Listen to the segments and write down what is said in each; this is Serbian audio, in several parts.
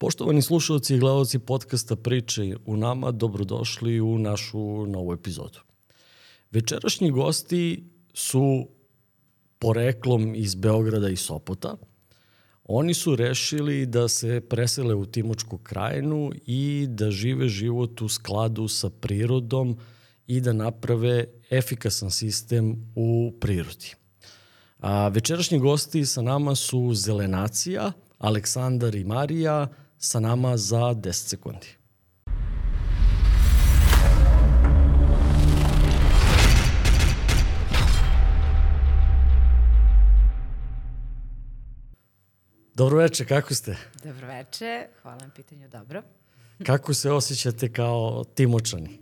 Poštovani slušalci i gledalci podcasta Priče u nama, dobrodošli u našu novu epizodu. Večerašnji gosti su poreklom iz Beograda i Sopota. Oni su rešili da se presele u Timočku krajinu i da žive život u skladu sa prirodom i da naprave efikasan sistem u prirodi. A, večerašnji gosti sa nama su Zelenacija, Aleksandar i Marija, sa nama za 10 sekundi. Dobro veče, kako ste? Dobro veče, hvala na pitanju, dobro. Kako se osjećate kao timočani?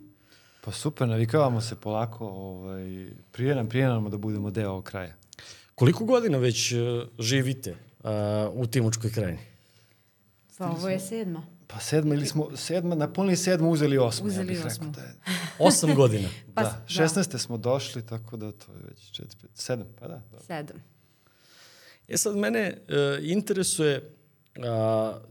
Pa super, navikavamo se polako, ovaj, prije nam, prije nam da budemo deo ovog kraja. Koliko godina već uh, živite uh, u Timočkoj krajini? Pa ovo je sedma. Pa sedma ili smo, sedma, napunili sedmu, uzeli osmu. Uzeli ja bih osmu. Rekao da je, Osam godina. Pa, da, 16. smo došli, tako da to je već četiri, pet, sedam, pa da. da. Sedam. E sad, mene uh, interesuje uh,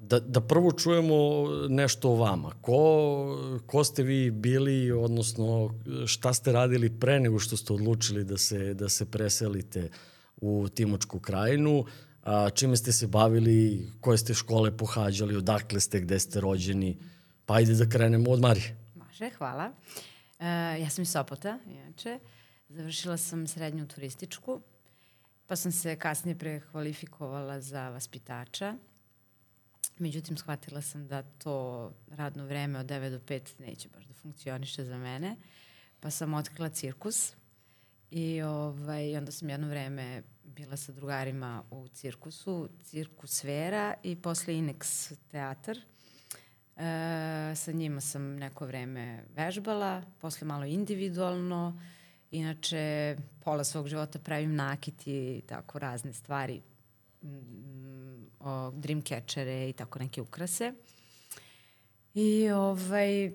da, da prvo čujemo nešto o vama. Ko, ko ste vi bili, odnosno šta ste radili pre nego što ste odlučili da se, da se preselite u Timočku krajinu, a, čime ste se bavili, koje ste škole pohađali, odakle ste, gde ste rođeni. Pa ajde da krenemo od Marije. Može, hvala. E, ja sam iz Sopota, inače. Završila sam srednju turističku, pa sam se kasnije prekvalifikovala za vaspitača. Međutim, shvatila sam da to radno vreme od 9 do 5 neće baš da funkcioniše za mene, pa sam otkrila cirkus i ovaj, onda sam jedno vreme bila sa drugarima u cirkusu, cirkus Vera i posle Inex teatar. E, sa njima sam neko vreme vežbala, posle malo individualno, inače pola svog života pravim nakit i tako razne stvari, mm, o, dreamcatchere i tako neke ukrase. I ovaj,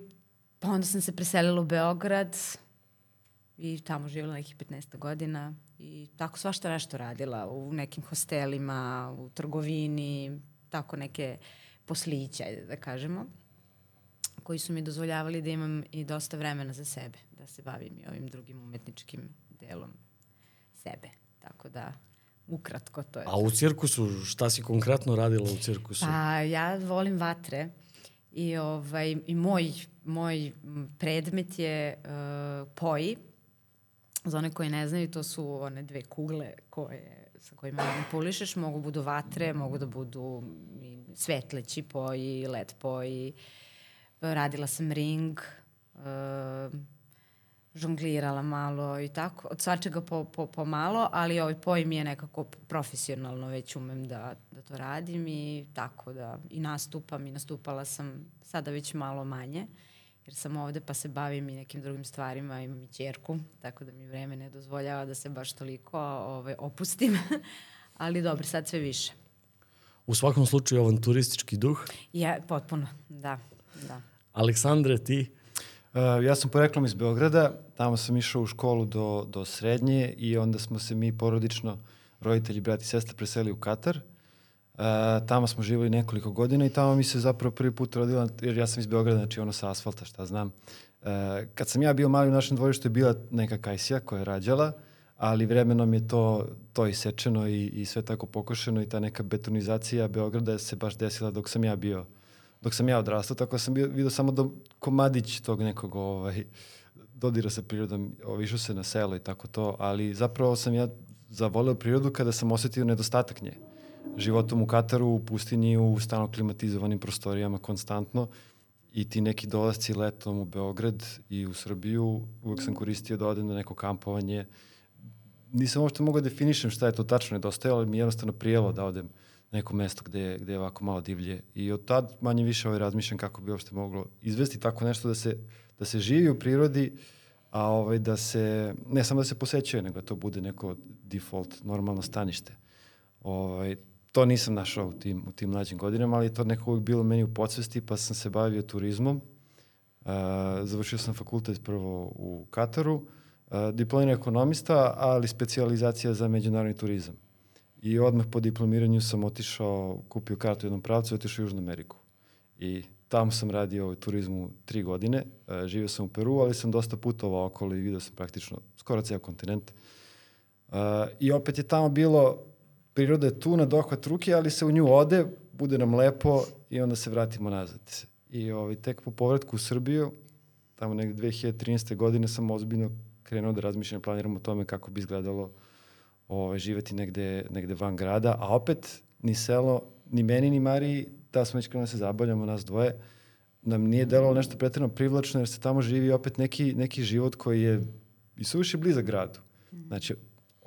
pa onda sam se preselila u Beograd i tamo živjela nekih 15 godina i tako svašta nešto radila u nekim hostelima, u trgovini, tako neke poslića, da kažemo, koji su mi dozvoljavali da imam i dosta vremena za sebe, da se bavim i ovim drugim umetničkim delom sebe. Tako da, ukratko to je. A u cirkusu, šta si konkretno radila u cirkusu? Pa ja volim vatre i, ovaj, i moj, moj predmet je uh, poji. Za one koji ne znaju, to su one dve kugle koje, sa kojima manipulišeš. Mogu budu vatre, mogu da budu i svetleći poji, led poji. Radila sam ring, uh, žonglirala malo i tako, od svačega po, po, po malo, ali ovaj poj mi je nekako profesionalno već umem da, da to radim i tako da i nastupam i nastupala sam sada već malo manje jer sam ovde pa se bavim i nekim drugim stvarima, imam i čerku, tako da mi vreme ne dozvoljava da se baš toliko ovaj, opustim, ali dobro, sad sve više. U svakom slučaju avanturistički duh. Ja, potpuno, da, da. Aleksandre, ti? Uh, ja sam poreklom iz Beograda, tamo sam išao u školu do, do srednje i onda smo se mi porodično, roditelji, brat i sestra, preseli u Katar. Uh, tamo smo živali nekoliko godina i tamo mi se zapravo prvi put rodila, jer ja sam iz Beograda, znači ono sa asfalta, šta znam. Uh, kad sam ja bio mali u našem dvorištu je bila neka kajsija koja je rađala, ali vremenom je to, to isečeno i, i sve tako pokošeno i ta neka betonizacija Beograda se baš desila dok sam ja bio dok sam ja odrastao, tako da sam bio, vidio samo do komadić tog nekog ovaj, dodira sa prirodom, ovaj, išao se na selo i tako to, ali zapravo sam ja zavoleo prirodu kada sam osetio nedostatak nje. Životom u Kataru, u pustinji, u stano klimatizovanim prostorijama konstantno i ti neki dolazci letom u Beograd i u Srbiju, uvek sam koristio da odem na neko kampovanje. Nisam uopšte mogao da definišem šta je to tačno nedostajalo, ali mi je jednostavno prijelo da odem neko mesto gde, gde je ovako malo divlje. I od tad manje više ovaj razmišljam kako bi uopšte moglo izvesti tako nešto da se, da se živi u prirodi, a ovaj, da se, ne samo da se posećuje, nego da to bude neko default, normalno stanište. Ovaj, to nisam našao u tim, u tim mlađim godinama, ali je to nekako uvijek bilo meni u podsvesti, pa sam se bavio turizmom. Uh, završio sam fakultet prvo u Kataru, uh, diplomirani ekonomista, ali specializacija za međunarodni turizam. I odmah po diplomiranju sam otišao, kupio kartu u jednom pravcu i otišao u Južnu Ameriku. I tamo sam radio u turizmu tri godine. Uh, živio sam u Peru, ali sam dosta putovao okolo i vidio sam praktično skoro ceo kontinent. Uh, I opet je tamo bilo, priroda je tu na dohvat ruke, ali se u nju ode, bude nam lepo i onda se vratimo nazad. I ovaj, tek po povratku u Srbiju, tamo negde 2013. godine sam ozbiljno krenuo da razmišljam, planiram o tome kako bi izgledalo ovaj, živeti negde, negde van grada, a opet ni selo, ni meni, ni Mariji, da smo već krenuli da se zabavljamo, nas dvoje, nam nije delovalo nešto pretredno privlačno, jer se tamo živi opet neki, neki život koji je i suviše blizak gradu. Znači,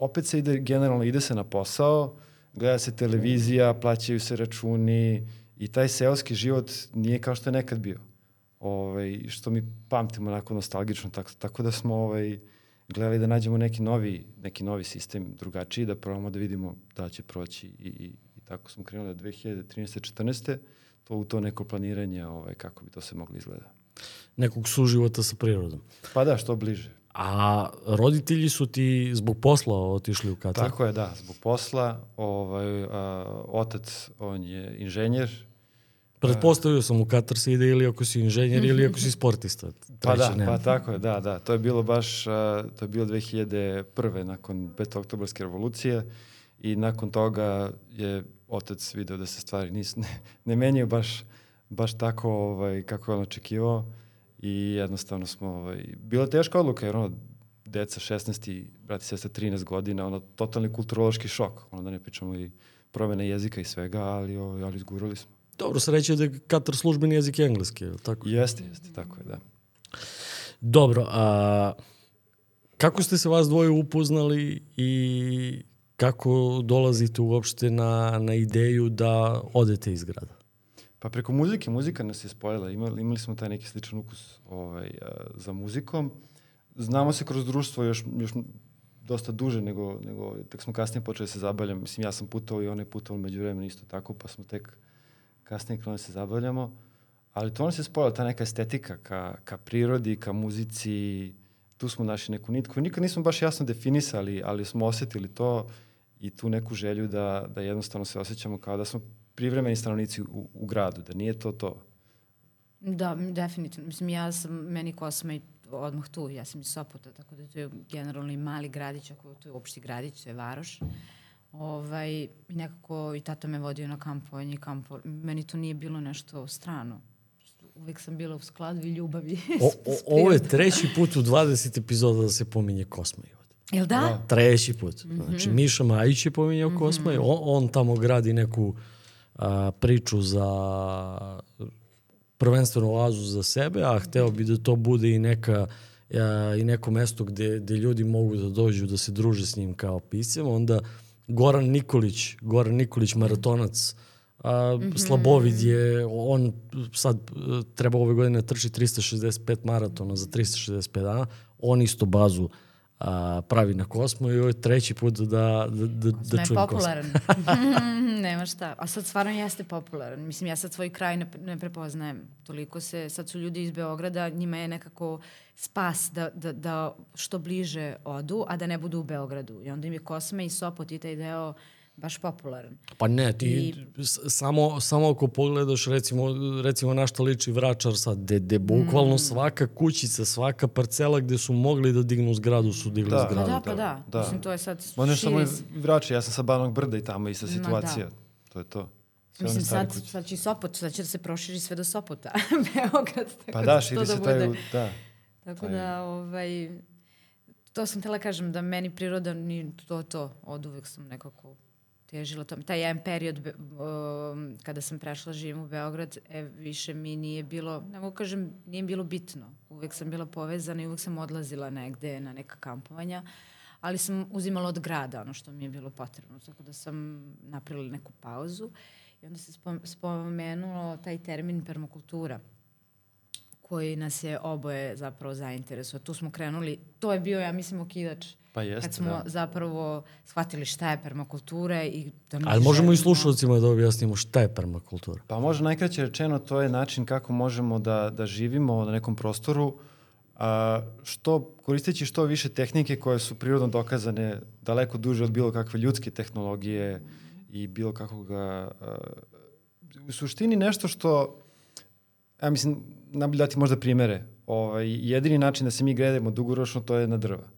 opet se ide, generalno ide se na posao, gleda se televizija, plaćaju se računi i taj seoski život nije kao što je nekad bio. Ovaj, što mi pamtimo onako nostalgično, tako, tako da smo ovaj, gledali da nađemo neki novi, neki novi sistem drugačiji, da probamo da vidimo da će proći i, i, i tako smo krenuli od 2013. 14. to u to neko planiranje ovaj, kako bi to se moglo izgleda. Nekog suživota sa prirodom. Pa da, što bliže. A roditelji su ti zbog posla otišli u Katar? Tako je, da, zbog posla. Ovaj, a, otac, on je inženjer. Pretpostavio sam u Katar se ide ili ako si inženjer ili ako si sportista. Pa da, nema. pa tako je, da, da. To je bilo baš, a, to je bilo 2001. nakon 5. oktobarske revolucije i nakon toga je otac video da se stvari nis, ne, ne menjaju baš, baš tako ovaj, kako je on očekivao i jednostavno smo, ovaj, bila teška odluka jer ono, deca 16 i brati sestra 13 godina, ono, totalni kulturološki šok, ono da ne pričamo i promene jezika i svega, ali, ovaj, ali izgurali smo. Dobro, sreće je da je Katar službeni jezik je engleski, je li tako? Jeste, jeste, tako je, da. Dobro, a kako ste se vas dvoje upoznali i kako dolazite uopšte na, na ideju da odete iz grada? Pa preko muzike, muzika nas je spojila. Imali, imali smo taj neki sličan ukus ovaj, za muzikom. Znamo se kroz društvo još, još dosta duže nego, nego tek smo kasnije počeli da se zabavljamo. Mislim, ja sam putovao i on je putovao među vremena isto tako, pa smo tek kasnije krenuli da se zabavljamo. Ali to nas je spojila, ta neka estetika ka, ka prirodi, ka muzici. Tu smo našli neku nitku. Nikad nismo baš jasno definisali, ali smo osetili to i tu neku želju da, da jednostavno se osjećamo kao da smo privremeni stanovnici u, u gradu, da nije to to. Da, definitivno. Mislim, ja sam, meni Kosma i odmah tu, ja sam iz Sopota, tako da to je generalno i mali gradić, ako to je uopšti gradić, to je varoš. Ovaj, nekako i tata me vodio na kampovanje i kampo, meni to nije bilo nešto strano. Uvek sam bila u skladu i ljubavi. O, o, ovo je treći put u 20 epizoda da se pominje Kosma. Jel da? da. Treći put. Znači, Miša Majić je pominjao mm -hmm. Kosma i on, on tamo gradi neku a, priču za prvenstveno oazu za sebe, a hteo bi da to bude i neka a, i neko mesto gde, gde ljudi mogu da dođu da se druže s njim kao pisem, onda Goran Nikolić, Goran Nikolić maratonac, a, mm -hmm. Slabovid je, on sad treba ove godine trči 365 maratona za 365 dana, on isto bazu a, pravi na Kosmo i ovo je treći put da, da, da, da čujem popularan. Nema šta. A sad stvarno jeste popularan. Mislim, ja sad svoj kraj ne, ne prepoznajem. Toliko se, sad su ljudi iz Beograda, njima je nekako spas da, da, da što bliže odu, a da ne budu u Beogradu. I onda im je Kosme i Sopot i taj deo baš popularan. Pa ne, ti I... samo, samo ako pogledaš recimo, recimo na šta liči Vračar sad, gde, gde bukvalno mm. svaka kućica, svaka parcela gde su mogli da dignu zgradu su digli da. zgradu. Da, pa da. da. Mislim, to je sad širi. Možeš samo Vračar, ja sam sa Banog Brda i tamo ista situacija. Da. To je to. Sve Mislim, sad, sad će Sopot, sad će da se proširi sve do Sopota, Beograd. Tako pa da, širi da se taj, da. Tako taj. da, ovaj, to sam tela kažem, da meni priroda ni to, to, od uvek sam nekako težila tome. Taj jedan period um, kada sam prešla živim u Beograd, e, više mi nije bilo, ne mogu kažem, nije bilo bitno. Uvek sam bila povezana i uvek sam odlazila negde na neka kampovanja, ali sam uzimala od grada ono što mi je bilo potrebno. Tako da sam napravila neku pauzu i onda se spomenulo taj termin permakultura koji nas je oboje zapravo zainteresuo. Tu smo krenuli, to je bio, ja mislim, okidač Pa jeste, kad smo da. zapravo shvatili šta je permakultura i da Ali možemo i slušalcima da objasnimo šta je permakultura. Pa može najkraće rečeno to je način kako možemo da, da živimo na nekom prostoru a, što, koristeći što više tehnike koje su prirodno dokazane daleko duže od bilo kakve ljudske tehnologije i bilo kakvog a, u suštini nešto što ja mislim, najbolje dati možda primere. Ovaj, jedini način da se mi gledamo dugoročno to je na drva.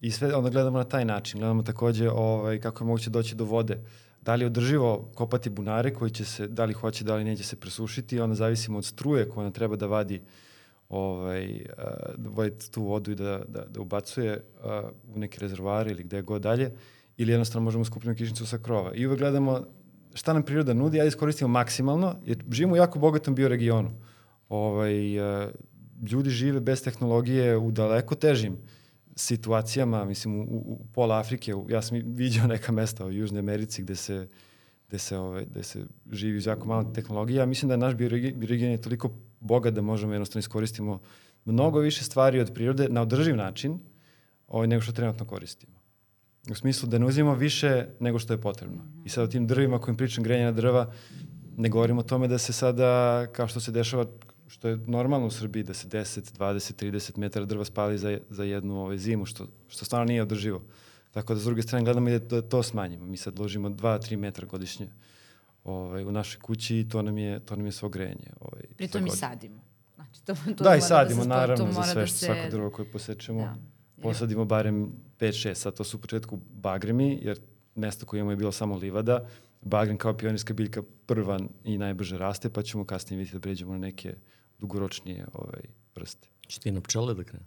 I sve onda gledamo na taj način. Gledamo takođe ovaj, kako je moguće doći do vode. Da li je održivo kopati bunare koji će se, da li hoće, da li neće se presušiti, onda zavisimo od struje koja nam treba da vadi ovaj, da vodi tu vodu i da, da, da ubacuje uh, u neke rezervoare ili gde god dalje, ili jednostavno možemo skupiti kišnicu sa krova. I uvek gledamo šta nam priroda nudi, ajde iskoristimo maksimalno, jer živimo u jako bogatom bioregionu. Ovaj, uh, ljudi žive bez tehnologije u daleko težim situacijama, mislim, u, u pola Afrike, ja sam vidio neka mesta u Južnoj Americi gde se, gde se, ovaj, gde se živi uz jako malo tehnologije. Ja mislim da je naš bioregion je toliko bogat da možemo jednostavno iskoristimo mnogo više stvari od prirode na održiv način ovaj, nego što trenutno koristimo. U smislu da ne uzimamo više nego što je potrebno. I sad o tim drvima kojim pričam grenja na drva, ne govorimo o tome da se sada, kao što se dešava što je normalno u Srbiji da se 10, 20, 30 metara drva spali za, za jednu ovaj, zimu, što, što stvarno nije održivo. Tako da s druge strane gledamo i da to smanjimo. Mi sad ložimo 2-3 metra godišnje ovaj, u našoj kući i to nam je, to nam je svo grejanje. Ovaj, Pritom mi sadimo. Znači, to, to da, i sadimo, da se, naravno, to, to za sve, da se... svako drvo koje posečemo. Da. Posadimo barem 5-6, sad to su u početku bagremi, jer mesto koje imamo je bilo samo livada. Bagrem kao pionirska biljka prva i najbrže raste, pa ćemo kasnije vidjeti da pređemo na neke dugoročnije ovaj, vrste. Če ti na pčele da krene?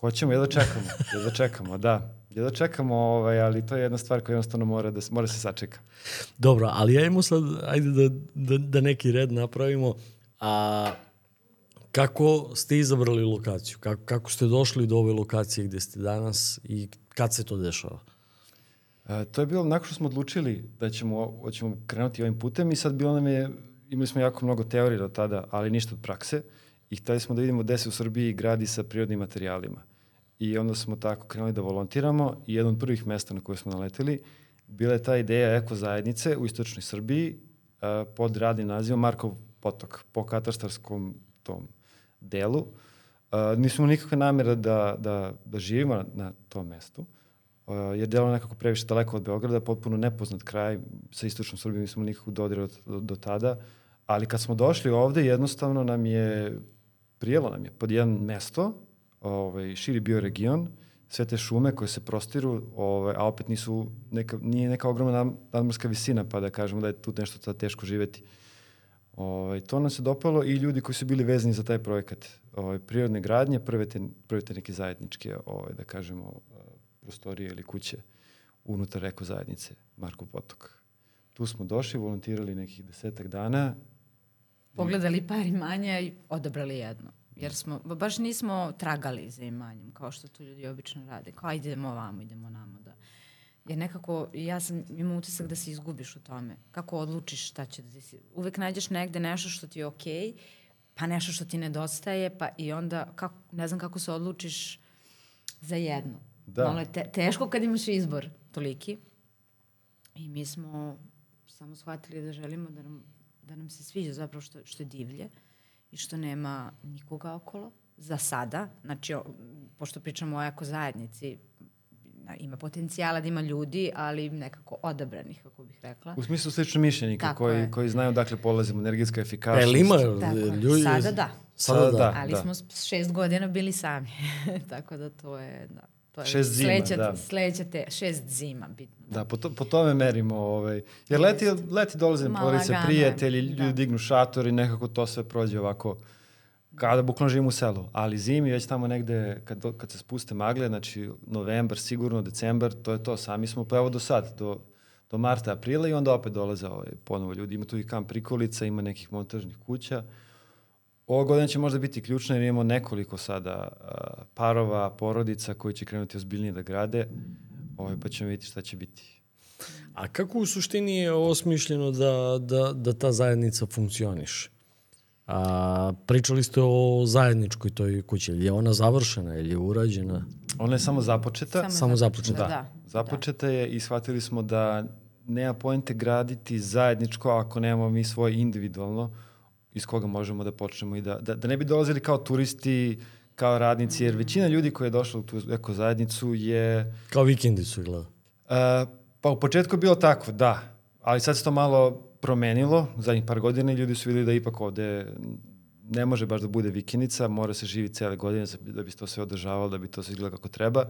Hoćemo, jedno čekamo, jedno čekamo, da. Jedno čekamo, ovaj, ali to je jedna stvar koja jednostavno mora da, mora se sačeka. Dobro, ali ajmo sad, ajde da, da, da neki red napravimo. A kako ste izabrali lokaciju? Kako, kako ste došli do ove lokacije gde ste danas i kad se to dešava? E, to je bilo nakon što smo odlučili da ćemo, da ćemo krenuti ovim putem i sad bilo nam je imali smo jako mnogo teorije do tada, ali ništa od prakse i hteli smo da vidimo gde se u Srbiji gradi sa prirodnim materijalima. I onda smo tako krenuli da volontiramo i jedno od prvih mesta na koje smo naleteli bila je ta ideja eko zajednice u istočnoj Srbiji uh, pod radnim nazivom Markov potok, po katastarskom tom delu. Uh, nismo nikakve namere da, da, da živimo na, na tom mestu, uh, jer delo nekako previše daleko od Beograda, potpuno nepoznat kraj, sa istočnom Srbijom nismo nikako dodira do, do tada, ali kad smo došli ovde, jednostavno nam je, prijelo nam je pod jedan mesto, ovaj, širi bio region, sve te šume koje se prostiru, ovaj, a opet nisu neka, nije neka ogromna nadmorska visina, pa da kažemo da je tu nešto teško živeti. Ovaj, to nam se dopalo i ljudi koji su bili vezani za taj projekat. Ovaj, prirodne gradnje, prve te, prve te neke zajedničke, ovaj, da kažemo, prostorije ili kuće unutar eko zajednice Marko Potok. Tu smo došli, volontirali nekih desetak dana. Pogledali par imanja i odabrali jedno. Jer smo, baš nismo tragali za imanjem, kao što to ljudi obično rade. Kao, idemo ovamo, idemo namo. Da. Jer nekako, ja sam imao utisak da se izgubiš u tome. Kako odlučiš šta će da ti... Uvek nađeš negde nešto što ti je okej, okay, pa nešto što ti nedostaje, pa i onda, kako, ne znam kako se odlučiš za jedno. Da. Malo je te, teško kad imaš izbor toliki. I mi smo samo shvatili da želimo da nam, da nam se sviđa zapravo što, što je divlje i što nema nikoga okolo. Za sada, znači, o, pošto pričamo o eko zajednici, ima potencijala da ima ljudi, ali nekako odabranih, kako bih rekla. U smislu slično mišljenika koji, je. koji znaju dakle polazimo, energetska efikasnost. Jel ima ljudi? Sada da. Sada da. Ali da. smo šest godina bili sami, tako da to je, da. To je šest zima, sledeća, da. Sledeća te, šest zima, bitno. Da, po, to, po tome merimo. Ovaj. Jer leti, leti dolaze porodice, prijatelji, ljudi da. dignu šator i nekako to sve prođe ovako kada bukvalno živimo u selu, ali zimi već tamo negde kad, kad se spuste magle, znači novembar, sigurno decembar, to je to, sami smo pa evo do sad, do, do marta, aprila i onda opet dolaze ovaj, ponovo ljudi. Ima tu i kamp prikolica, ima nekih montažnih kuća. Ova godina će možda biti ključna jer imamo nekoliko sada uh, parova, porodica koji će krenuti ozbiljnije da grade, ovaj, pa ćemo vidjeti šta će biti. A kako u suštini je osmišljeno da, da, da ta zajednica funkcioniše? A, pričali ste o zajedničkoj toj kući. Je ona završena ili je urađena? Ona je samo započeta. Samo, samo započeta. Da. da. Započeta je i shvatili smo da nema pojente graditi zajedničko ako nemamo mi svoje individualno iz koga možemo da počnemo i da, da, da ne bi dolazili kao turisti, kao radnici, jer većina ljudi koja je došla u tu eko zajednicu je... Kao vikendicu gleda. Uh, pa u početku je bilo tako, da. Ali sad se to malo promenilo zadnjih par godina i ljudi su videli da ipak ovde ne može baš da bude vikenica, mora se živi cele godine da bi to sve održavalo, da bi to sve izgledalo kako treba.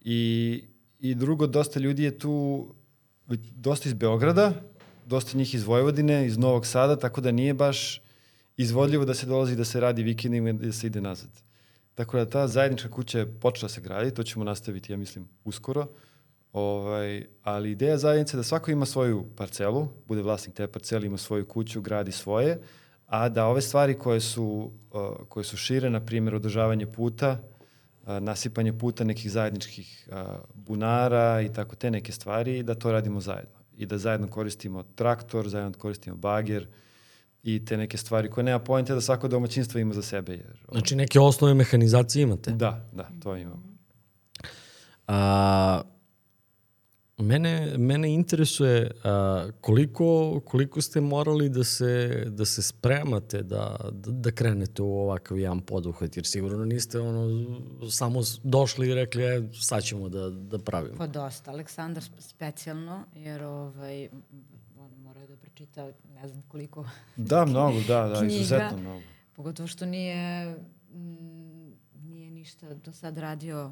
I, I drugo, dosta ljudi je tu, dosta iz Beograda, dosta njih iz Vojvodine, iz Novog Sada, tako da nije baš izvodljivo da se dolazi da se radi vikendima i da se ide nazad. Tako da ta zajednička kuća je počela se gradi, to ćemo nastaviti, ja mislim, uskoro. Ovaj, ali ideja zajednice je da svako ima svoju parcelu, bude vlasnik te parcele, ima svoju kuću, gradi svoje, a da ove stvari koje su, uh, koje su šire, na primjer održavanje puta, uh, nasipanje puta nekih zajedničkih uh, bunara i tako te neke stvari, da to radimo zajedno. I da zajedno koristimo traktor, zajedno koristimo bager, i te neke stvari koje nema pojente da svako domaćinstvo ima za sebe. Jer, znači neke osnove mehanizacije imate? Da, da, to imamo. A, Mene, mene interesuje a, koliko, koliko ste morali da se, da se spremate da, da, da krenete u ovakav jedan poduhvat, jer sigurno niste ono, samo došli i rekli e, sad ćemo da, da pravimo. Pa dosta. Aleksandar specijalno, jer ovaj, on mora da pročita ne znam koliko Da, mnogo, da, da, izuzetno mnogo. Pogotovo što nije, nije ništa do sad radio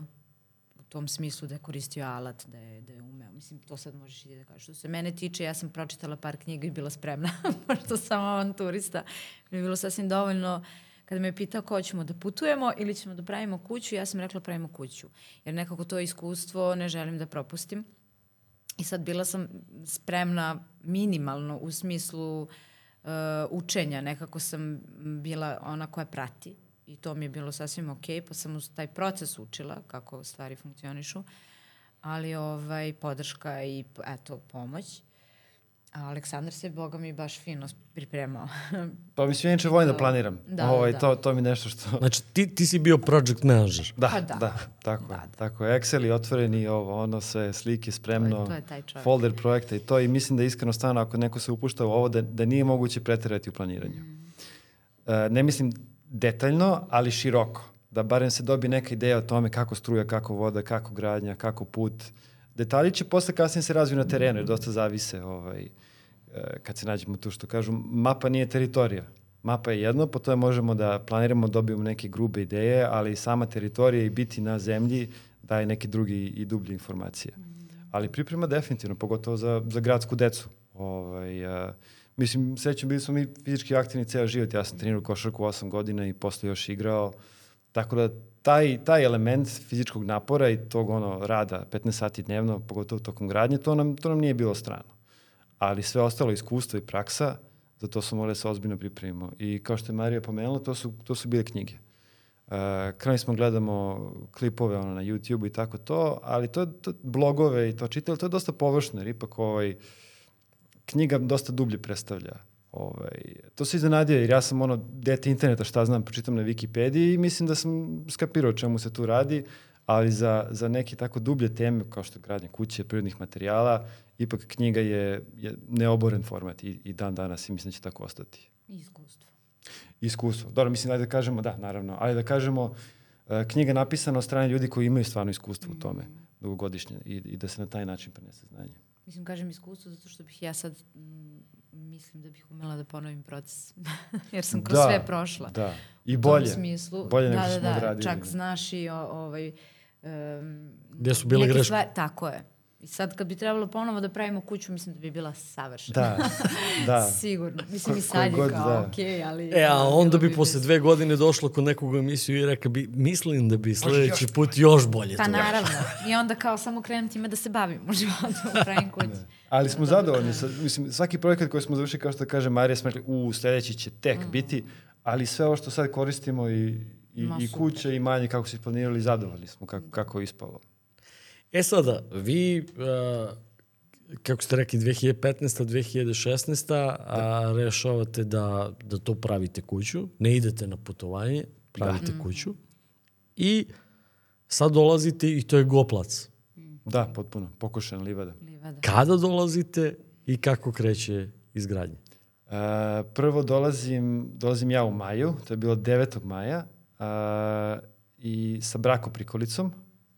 tom smislu da je koristio alat, da je, da je umeo. Mislim, to sad možeš i da kažeš. Što se mene tiče, ja sam pročitala par knjiga i bila spremna, pošto sam avanturista. Mi je bilo sasvim dovoljno kada me je pitao ko ćemo da putujemo ili ćemo da pravimo kuću, ja sam rekla pravimo kuću. Jer nekako to iskustvo ne želim da propustim. I sad bila sam spremna minimalno u smislu uh, učenja. Nekako sam bila ona koja prati i to mi je bilo sasvim ok, pa sam uz taj proces učila kako stvari funkcionišu, ali ovaj, podrška i eto, pomoć. A Aleksandar se, boga mi, baš fino pripremao. pa mislim, inače volim da planiram. Da, ovaj, da. To, to mi nešto što... Znači, ti, ti si bio project manager. Da, pa da. da, tako da, je. Da. Tako je, Excel i otvoreni, ovo, ono sve, slike spremno, to je, to je taj čovjek. folder projekta i to i mislim da iskreno stvarno ako neko se upušta u ovo, da, da nije moguće preterati u planiranju. Mm. Uh, ne mislim detaljno, ali široko. Da barem se dobi neka ideja o tome kako struja, kako voda, kako gradnja, kako put. Detalji će posle kasnije se razviju na terenu, jer dosta zavise ovaj, e, kad se nađemo tu što kažu. Mapa nije teritorija. Mapa je jedno, po tome možemo da planiramo, dobijemo neke grube ideje, ali sama teritorija i biti na zemlji daje neke druge i dublje informacije. Ali priprema definitivno, pogotovo za, za gradsku decu. Ovaj, uh, Mislim, sećam, bili smo mi fizički aktivni ceo život. Ja sam trenirao košarku 8 godina i posle još igrao. Tako da taj, taj element fizičkog napora i tog ono rada 15 sati dnevno, pogotovo tokom gradnje, to nam, to nam nije bilo strano. Ali sve ostalo iskustvo i praksa, za to smo morali da se ozbiljno pripremimo. I kao što je Marija pomenula, to su, to su bile knjige. Uh, kraj smo gledamo klipove ono, na YouTube i tako to, ali to, to blogove i to čitali, to je dosta površno, jer ipak ovaj, uh, knjiga dosta dublje predstavlja. Ovaj, to se iznenadio jer ja sam ono dete interneta šta znam, pročitam na Wikipediji i mislim da sam skapirao čemu se tu radi, ali za, za neke tako dublje teme kao što je gradnja kuće, prirodnih materijala, ipak knjiga je, je neoboren format i, i dan danas i mislim da će tako ostati. Iskustvo. Iskustvo. Dobro, mislim da kažemo, da, naravno, ali da kažemo uh, knjiga napisana od strane ljudi koji imaju stvarno iskustvo mm. u tome mm. dugogodišnje i, i da se na taj način prenese znanje. Mislim, kažem iskustvo zato što bih ja sad m, mislim da bih umela da ponovim proces. Jer sam kroz da, sve prošla. Da, i bolje. U tom smislu. Bolje nego da, što da, smo odradili. Čak znaš i o, ovaj... Um, Gde su bile greške? Stvari, tako je. I sad kad bi trebalo ponovo da pravimo kuću, mislim da bi bila savršena. Da, da. Sigurno. Mislim i sad je kao, da. okej, okay, ali... E, a onda bi, bi posle dve godine došlo kod nekog emisiju i reka bi, mislim da bi sledeći put još bolje pa, to. Pa naravno. I onda kao samo krenem time da se bavim u životu, pravim kuću. Da. Ali smo zadovoljni. Sa, mislim, svaki projekat koji smo završili, kao što kaže Marija, smo rekli, u, sledeći će tek mm. biti, ali sve ovo što sad koristimo i, i, i kuće i manje kako se planirali, zadovoljni smo kako, kako je ispalo. E sada, vi, uh, kako ste rekli, 2015. 2016. A, rešavate da, da to pravite kuću, ne idete na putovanje, pravite da. kuću i sad dolazite i to je Goplac. Da, potpuno, pokušan livada. livada. Kada dolazite i kako kreće izgradnje? Uh, prvo dolazim, dolazim ja u maju, to je bilo 9. maja, uh, i sa brakoprikolicom,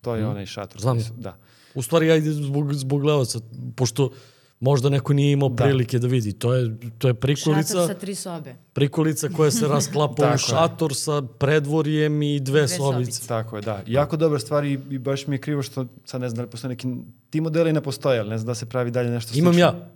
To je hmm. onaj šator. Znam. da. U stvari, ja idem zbog, zbog gledalca, pošto možda neko nije imao Da. prilike da vidi. To je, to je prikolica, Šator sa tri sobe. prikolica koja se rasklapa u je. šator sa predvorjem i dve, Dve sobice. sobice. Tako je, da. Jako dobra stvar i, i baš mi je krivo što, sad ne znam da li postoje neki, ti modeli ne postoje, ali ne znam da se pravi dalje nešto Imam slično. ja.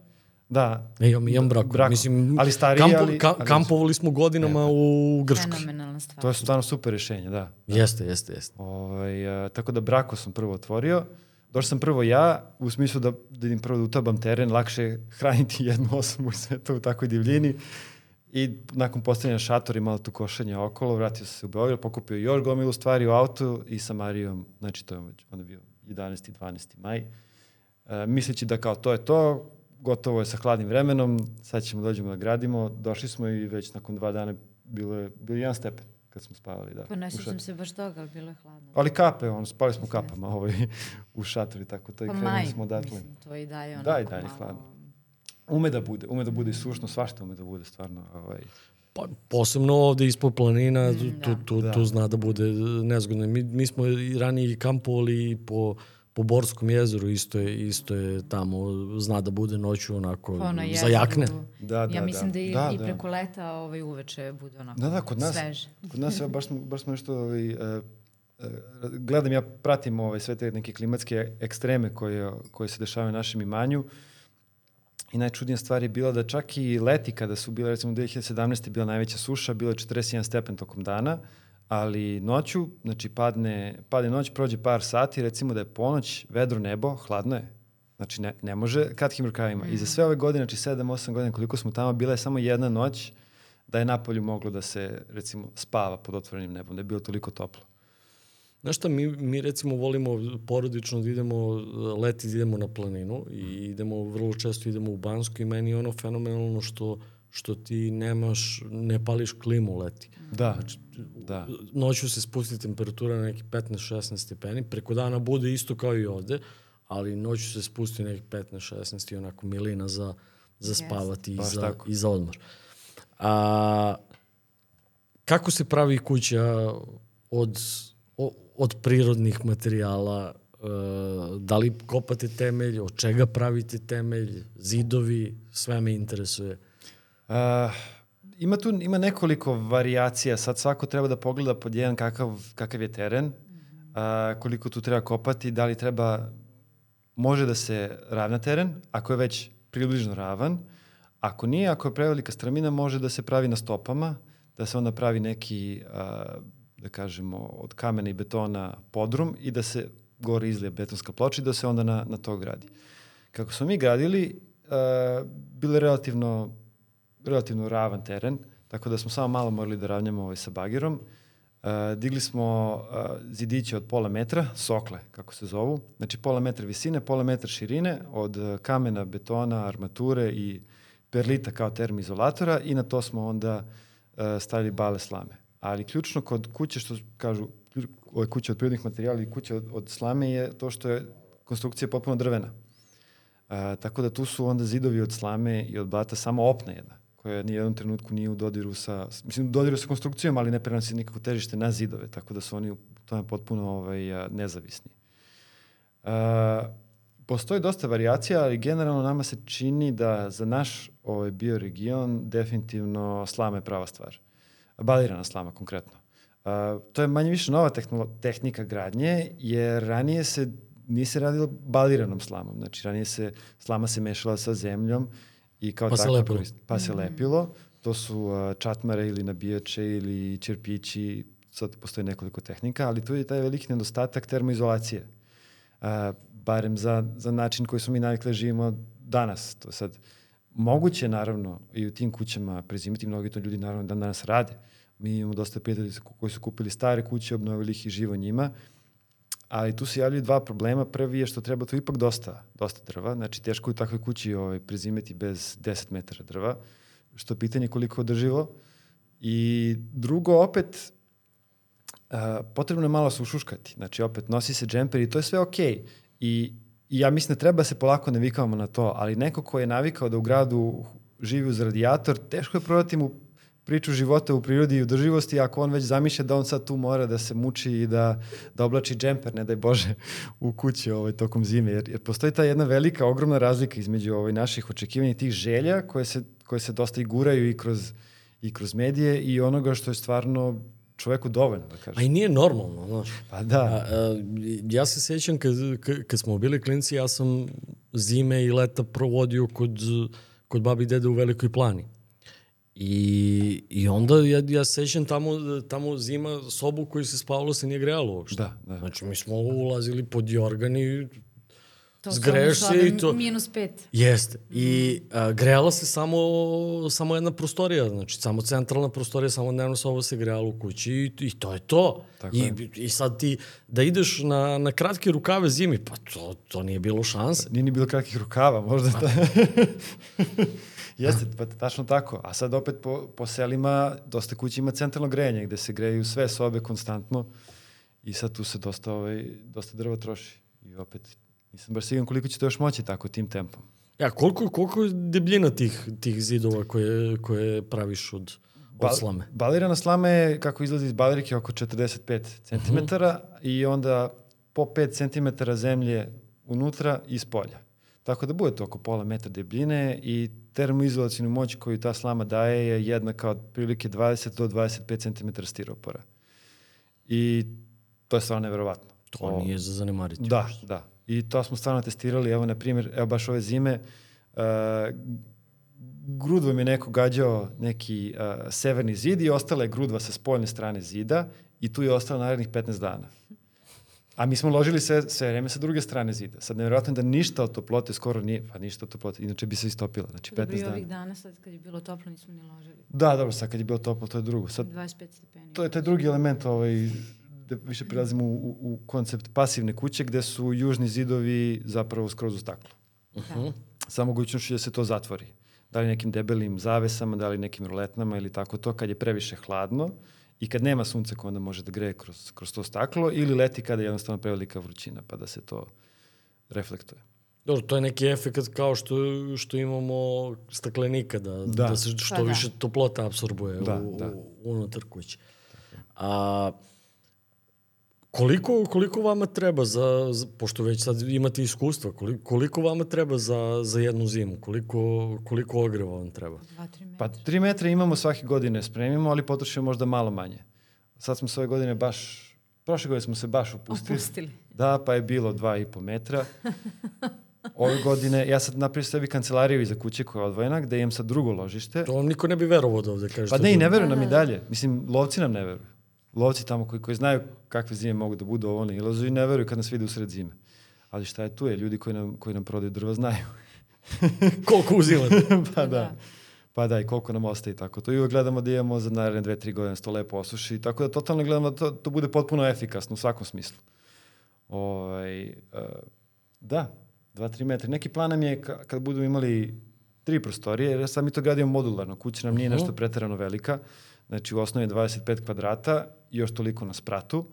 Da, Ne, imam, imam brako. Brako. Mislim, Ali stariji, kampo, ali- ka- ali- kampovali smo godinama u Grčkoj. Fenomenalna stvar. to je stvarno super rješenje, da. Jeste, jeste, jeste. Ovaj, a, tako da brako sam prvo otvorio. Došao sam prvo ja, u smislu da, da idem prvo da utabam teren, lakše hraniti jednu osobu i sve to u takvoj divljini. I nakon postavljanja šatora i malo tu košanja okolo, vratio sam se u Beograd, pokupio još gomilu stvari u autu i sa Marijom, znači to je onda bio 11. 12. maj, e, misleći da kao to je to, gotovo je sa hladnim vremenom, sad ćemo dođemo da gradimo, došli smo i već nakon dva dana bilo je, bio je jedan stepen kad smo spavali. Da, Pa ne sjećam šatoru. se baš toga, ali bilo je hladno. Ali kape, on, spali smo kapama ovaj, u šatori, tako to i Pa krenuli maj, smo odatle. mislim, to i dalje onako Da, i dalje malo... hladno. Ume da bude, ume da bude i sušno, svašta ume da bude, stvarno. Ovaj. Pa, posebno ovde ispod planina, tu, Mm, tu, da. tu, Da. tu zna da bude nezgodno. Mi, mi smo i ranije kampovali po, po Borskom jezeru, isto je, isto je tamo, zna da bude noću onako Pa ono za jezeru, jakne. Da, da, ja mislim da, da. i, Da, i da. preko leta ovaj, uveče bude onako Da, da, kod nas, sveže. kod nas, evo, baš, baš smo nešto, ovaj, e, gledam, ja pratim ovaj, sve te neke klimatske ekstreme koje, koje se dešavaju na našem imanju i najčudnija stvar je bila da čak i leti kada su bile, recimo 2017. je bila najveća suša, bilo je 41 stepen tokom dana, ali noću, znači padne, padne noć, prođe par sati, recimo da je ponoć, vedro nebo, hladno je. Znači ne, ne može kratkim rukavima. I za sve ove godine, znači 7-8 godina koliko smo tamo, bila je samo jedna noć da je napolju moglo da se, recimo, spava pod otvorenim nebom, da je bilo toliko toplo. Znaš šta, mi, mi recimo volimo porodično da idemo leti, da idemo na planinu i idemo, vrlo često idemo u Bansku i meni je ono fenomenalno što, što ti nemaš, ne pališ klimu leti. Da, da. Noću se spusti temperatura na neki 15-16 stepeni, preko dana bude isto kao i ovde, ali noću se spusti neki 15-16 i onako milina za, za spavati i Baš za, tako. i za odmor. A, kako se pravi kuća od, o- od prirodnih materijala? E, da li kopate temelj? Od čega pravite temelj? Zidovi? Sve me interesuje. Uh, ima tu ima nekoliko varijacija, sad svako treba da pogleda pod jedan kakav, kakav je teren, uh, koliko tu treba kopati, da li treba, može da se ravna teren, ako je već približno ravan, ako nije, ako je prevelika strmina, može da se pravi na stopama, da se onda pravi neki, uh, da kažemo, od kamena i betona podrum i da se gore izlije betonska ploča i da se onda na, na to gradi. Kako smo mi gradili, uh, bilo je relativno relativno ravan teren, tako da smo samo malo morali da ravnjamo ovaj sa bagerom. Uh, digli smo uh, zidiće od pola metra, sokle, kako se zovu, znači pola metra visine, pola metra širine, od uh, kamena, betona, armature i perlita kao termoizolatora i na to smo onda uh, stavili bale slame. Ali ključno kod kuće, što kažu, ove kuće od prirodnih materijala i kuće od, od slame je to što je konstrukcija potpuno drvena. A, tako da tu su onda zidovi od slame i od blata samo opna jedna, koja ni jednom trenutku nije u dodiru sa, mislim u dodiru sa konstrukcijom, ali ne prenosi nikako težište na zidove, tako da su oni u tome potpuno ovaj, nezavisni. A, postoji dosta varijacija, ali generalno nama se čini da za naš ovaj, bioregion definitivno slama je prava stvar. Balirana slama konkretno. A, to je manje više nova tehnika gradnje, jer ranije se nije se radilo baliranom slamom. Znači, ranije se, slama se mešala sa zemljom i kao Pa se takva lepilo. Pa se lepilo. To su uh, čatmare ili nabijače ili čerpići, sad postoji nekoliko tehnika, ali tu je taj veliki nedostatak termoizolacije. Uh, barem za, za način koji smo mi navikli da živimo danas. To je sad moguće naravno i u tim kućama prezimiti, mnogi to ljudi naravno dan danas rade. Mi imamo dosta prijatelji koji su kupili stare kuće, obnovili ih i živo njima, ali tu se javljaju dva problema. Prvi je što treba tu ipak dosta, dosta drva, znači teško je u takvoj kući ovaj, prezimeti bez 10 metara drva, što je pitanje koliko je održivo. I drugo, opet, uh, potrebno je malo se ušuškati. Znači, opet, nosi se džemper i to je sve okej. I, I ja mislim da treba se polako navikavamo na to, ali neko ko je navikao da u gradu živi uz radijator, teško je prodati mu priču života u prirodi i udrživosti, ako on već zamišlja da on sad tu mora da se muči i da, da oblači džemper, ne daj Bože, u kući ovaj, tokom zime. Jer, jer postoji ta jedna velika, ogromna razlika između ovaj, naših očekivanja i tih želja koje se, koje se dosta i guraju i kroz, i kroz medije i onoga što je stvarno čoveku dovoljno, da kažem. A i nije normalno, znaš. Pa da. A, a, ja se sjećam kad, kad, kad smo bili klinci, ja sam zime i leta provodio kod, kod babi i dede u Velikoj plani. I, I onda ja, ja sećam tamo, tamo zima sobu koju se spavalo se nije grejalo uopšte. Da, da. Znači mi smo ulazili pod jorgan i To zgreješ se i to... Minus pet. Jeste. I a, grejala se samo, samo jedna prostorija, znači samo centralna prostorija, samo dnevno soba se grejala u kući i, i to je to. Tako I, je. I sad ti, da ideš na, na kratke rukave zimi, pa to, to nije bilo šanse. Nije ni bilo kratkih rukava, možda. Ta... Jeste, pa tačno tako. A sad opet po, po selima dosta kuća ima centralno grejanje gde se greju sve sobe konstantno i sad tu se dosta, ovaj, dosta drva troši. I opet nisam baš siguran koliko će to još moći tako tim tempom. Ja, koliko, koliko je debljina tih, tih zidova koje, koje praviš od, od slame? Balirana slama je, kako izlazi iz balirike, oko 45 cm uh -huh. i onda po 5 cm zemlje unutra i iz polja. Tako da bude to oko pola metra debljine i termoizolacijnu moć koju ta slama daje je jednaka od prilike 20 do 25 cm stiropora. I to je stvarno neverovatno. To o, nije za zanemariti. Da, da. I to smo stvarno testirali, evo na primjer, evo baš ove zime, uh, grudvom je neko gađao neki uh, severni zid i ostala je grudva sa spoljne strane zida i tu je ostala narednih 15 dana. A mi smo ložili sve, sve vreme sa druge strane zida. Sad nevjerojatno da ništa od toplote skoro nije, pa ništa od toplote, inače bi se istopila. Znači 15 Dobro, i dana. ovih dana sad kad je bilo toplo nismo ni ložili. Da, dobro, sad kad je bilo toplo, to je drugo. Sad, 25 stepeni. to je taj drugi element, ovaj, gde više prilazimo u, u, u koncept pasivne kuće, gde su južni zidovi zapravo skroz u staklu. Uh Da. -huh. Sa mogućnošću da se to zatvori. Da li nekim debelim zavesama, da li nekim roletnama ili tako to, kad je previše hladno i kad nema sunca koje onda može da greje kroz, kroz to staklo ili leti kada je jednostavno prevelika vrućina pa da se to reflektuje. Dobro, to je neki efekt kao što, što imamo staklenika, da, da. da se što Pa da. više toplota absorbuje Da, u, da. unutar kuće. A, koliko, koliko vama treba za, za, pošto već sad imate iskustva, koliko, koliko vama treba za, za jednu zimu? Koliko, koliko ogreva vam treba? 2-3 metra. Pa tri metra imamo svake godine, spremimo, ali potrošimo možda malo manje. Sad smo ove godine baš, prošle godine smo se baš upustili. Opustili. Da, pa je bilo dva i po metra. Ove godine, ja sad napravio sebi kancelariju iza kuće koja je odvojena, gde imam sad drugo ložište. To vam niko ne bi verovao da ovde kažete. Pa ne, i ne veruju nam i dalje. Mislim, lovci nam ne veruju. Lovci tamo koji, koji znaju kakve zime mogu da budu ovo ne ilazu i ne veruju kad nas vide usred zime. Ali šta je tu je, ljudi koji nam, koji nam prodaju drva znaju. Koliko uzimate? pa da. Pa da, i koliko nam ostaje i tako. To i uvek gledamo da imamo za naredne dve, tri godine da se to lepo osuši. Tako da totalno gledamo da to, to bude potpuno efikasno u svakom smislu. Ovaj, uh, da, dva, tri metra. Neki plan nam je ka, kad budemo imali tri prostorije, jer sad mi to gradimo modularno. Kuća nam nije Mhm. nešto preterano velika. Znači u osnovi je 25 kvadrata još toliko na spratu.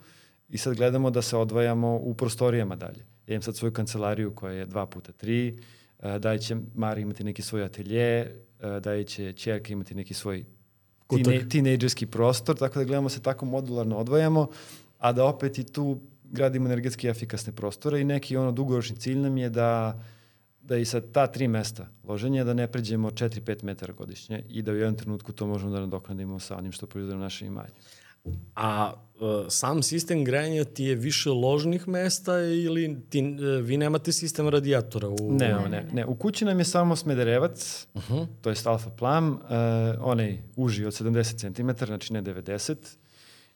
I sad gledamo da se odvajamo u prostorijama dalje. Ja imam sad svoju kancelariju koja je dva puta tri, uh, dalje će Mari imati neki svoj atelje, uh, dalje će čerka imati neki svoj tine, tinejdžerski prostor, tako da gledamo se tako modularno odvajamo, a da opet i tu gradimo energetski efikasne prostore i neki ono dugoročni cilj nam je da da i sa ta tri mesta loženja da ne pređemo 4-5 metara godišnje i da u jednom trenutku to možemo da nadoknadimo sa onim što proizvodimo naše imanje. A uh, sam sistem grejanja ti je više ložnih mesta ili ti, uh, vi nemate sistem radijatora? U... Ne, Ne, ne, ne. U kući nam je samo smederevac, uh -huh. to je alfa plam, uh, onaj uži od 70 cm, znači ne 90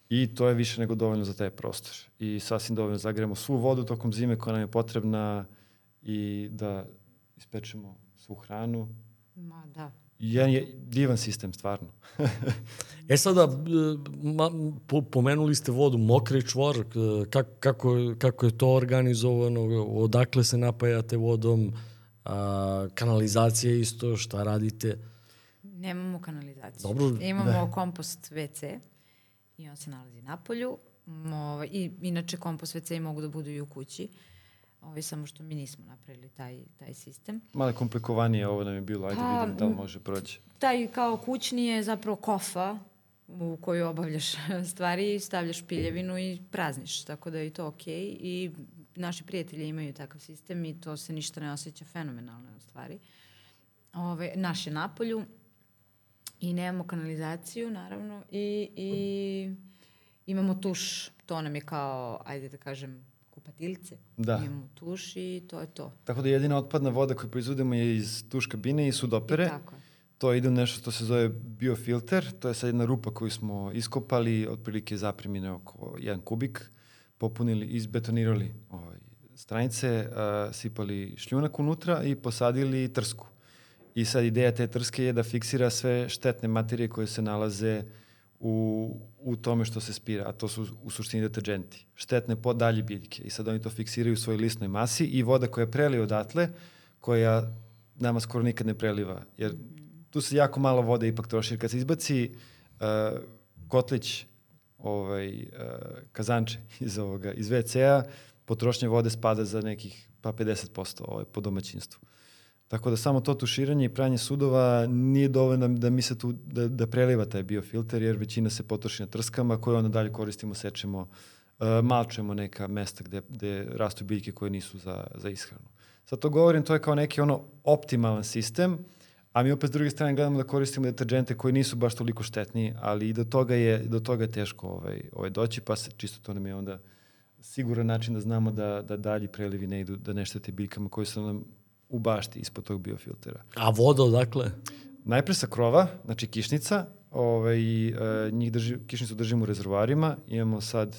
i to je više nego dovoljno za taj prostor. I sasvim dovoljno zagremo svu vodu tokom zime koja nam je potrebna i da ispečemo svu hranu. Ma da. Jedan je divan sistem, stvarno. E sada, uh, ma, po, pomenuli ste vodu, mokri čvor, uh, kak, kako, kako je to organizovano, odakle se napajate vodom, a, kanalizacija isto, šta radite? Nemamo kanalizaciju. Dobro, Imamo da. kompost WC i on se nalazi na polju. I inače kompost WC mogu da budu i u kući. Ovaj, samo što mi nismo napravili taj, taj sistem. Malo komplikovanije ovo nam je bilo, ajde Pa, vidim da li može proći. Taj kao kućni je zapravo kofa u koju obavljaš stvari, stavljaš piljevinu i prazniš, tako da je to okej. I naši prijatelji imaju takav sistem i to se ništa ne osjeća fenomenalno u stvari. Ove, naš je napolju i nemamo kanalizaciju, naravno, i, i imamo tuš, to nam je kao, ajde da kažem, kupatiljce. Da. Imamo tuš i to je to. Tako da jedina otpadna voda koju proizvodimo je iz tuš kabine i sudopere. I tako je. To ide u nešto što se zove biofilter, to je sad jedna rupa koju smo iskopali, otprilike zaprimine oko 1 kubik, popunili, izbetonirali ovaj, stranice, uh, sipali šljunak unutra i posadili trsku. I sad ideja te trske je da fiksira sve štetne materije koje se nalaze u, u tome što se spira, a to su u suštini deterđenti. Štetne po dalje biljke. I sad oni to fiksiraju u svojoj lisnoj masi i voda koja prelije odatle, koja nama skoro nikad ne preliva. Jer tu se jako malo vode ipak troši. Jer kad se izbaci uh, kotlić, ovaj, uh, kazanče iz, ovoga, iz WC-a, potrošnja vode spada za nekih pa 50% ovaj, po domaćinstvu. Tako da samo to tuširanje i pranje sudova nije dovoljno da mi se tu, da, da preliva taj biofilter, jer većina se potroši na trskama koje onda dalje koristimo, sečemo, uh, malčemo neka mesta gde, gde rastu biljke koje nisu za, za ishranu. Sad to govorim, to je kao neki ono optimalan sistem, a mi opet s druge strane gledamo da koristimo deterđente koji nisu baš toliko štetni, ali i do toga je, do toga je teško ovaj, ovaj doći, pa se čisto to nam je onda siguran način da znamo da, da dalji prelivi ne idu, da ne štete biljkama koji su nam u bašti ispod tog biofiltera. A voda odakle? Najpre sa krova, znači kišnica, ovaj, e, njih drži, kišnicu držimo u rezervoarima, imamo sad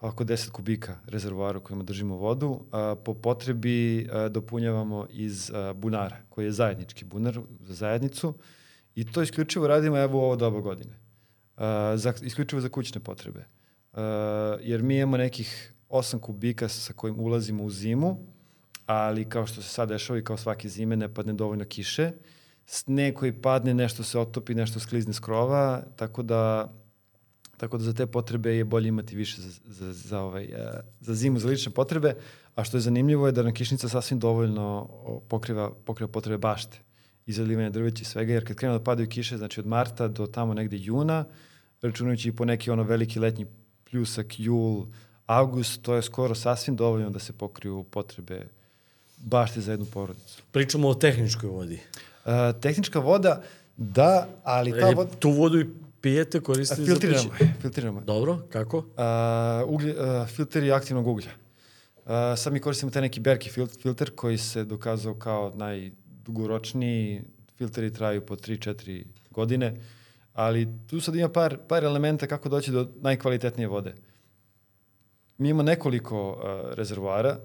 oko 10 kubika rezervoara u kojima držimo vodu. A, po potrebi a, dopunjavamo iz a, bunara, koji je zajednički bunar za zajednicu i to isključivo radimo evo u ovo doba godine. A, za, isključivo za kućne potrebe. A, jer mi imamo nekih 8 kubika sa kojim ulazimo u zimu, ali kao što se sad dešava i kao svake zime ne padne dovoljno kiše, sneg koji padne, nešto se otopi, nešto sklizne s krova, tako da tako da za te potrebe je bolje imati više za, za, za, ovaj, uh, za zimu, za lične potrebe, a što je zanimljivo je da nam kišnica sasvim dovoljno pokriva, pokriva potrebe bašte i zalivanja drveća i svega, jer kad krenu da padaju kiše, znači od marta do tamo negde juna, računajući i po neki ono veliki letnji pljusak, jul, avgust, to je skoro sasvim dovoljno da se pokriju potrebe bašte za jednu porodicu. Pričamo o tehničkoj vodi. Uh, tehnička voda, da, ali ta E, voda... Tu vodu i pijete, koristite za Filtriramo, piće. je, filtriramo. je. Dobro, kako? Uh, uglje, uh, filteri aktivnog uglja. Uh, sad mi koristimo taj neki Berki fil filter koji se dokazao kao najdugoročniji. Filteri traju po 3-4 godine, ali tu sad ima par, par elementa kako doći do najkvalitetnije vode. Mi imamo nekoliko uh, rezervoara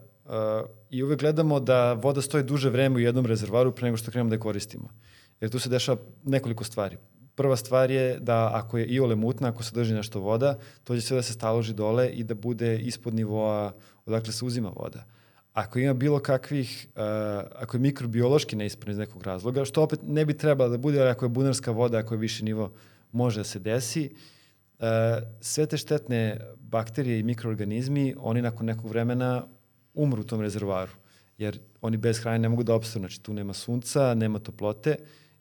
i uvek gledamo da voda stoji duže vreme u jednom rezervoaru pre nego što krenemo da je koristimo. Jer tu se dešava nekoliko stvari. Prva stvar je da ako je iole mutna, ako se drži nešto voda, to će sve da se staloži dole i da bude ispod nivoa odakle se uzima voda. Ako ima bilo kakvih, uh, ako je mikrobiološki neispravno iz nekog razloga, što opet ne bi trebalo da bude, ali ako je bunarska voda, ako je viši nivo, može da se desi, uh, sve te štetne bakterije i mikroorganizmi, oni nakon nekog vremena umru u tom rezervoaru, jer oni bez hrane ne mogu da opstanu, znači tu nema sunca, nema toplote,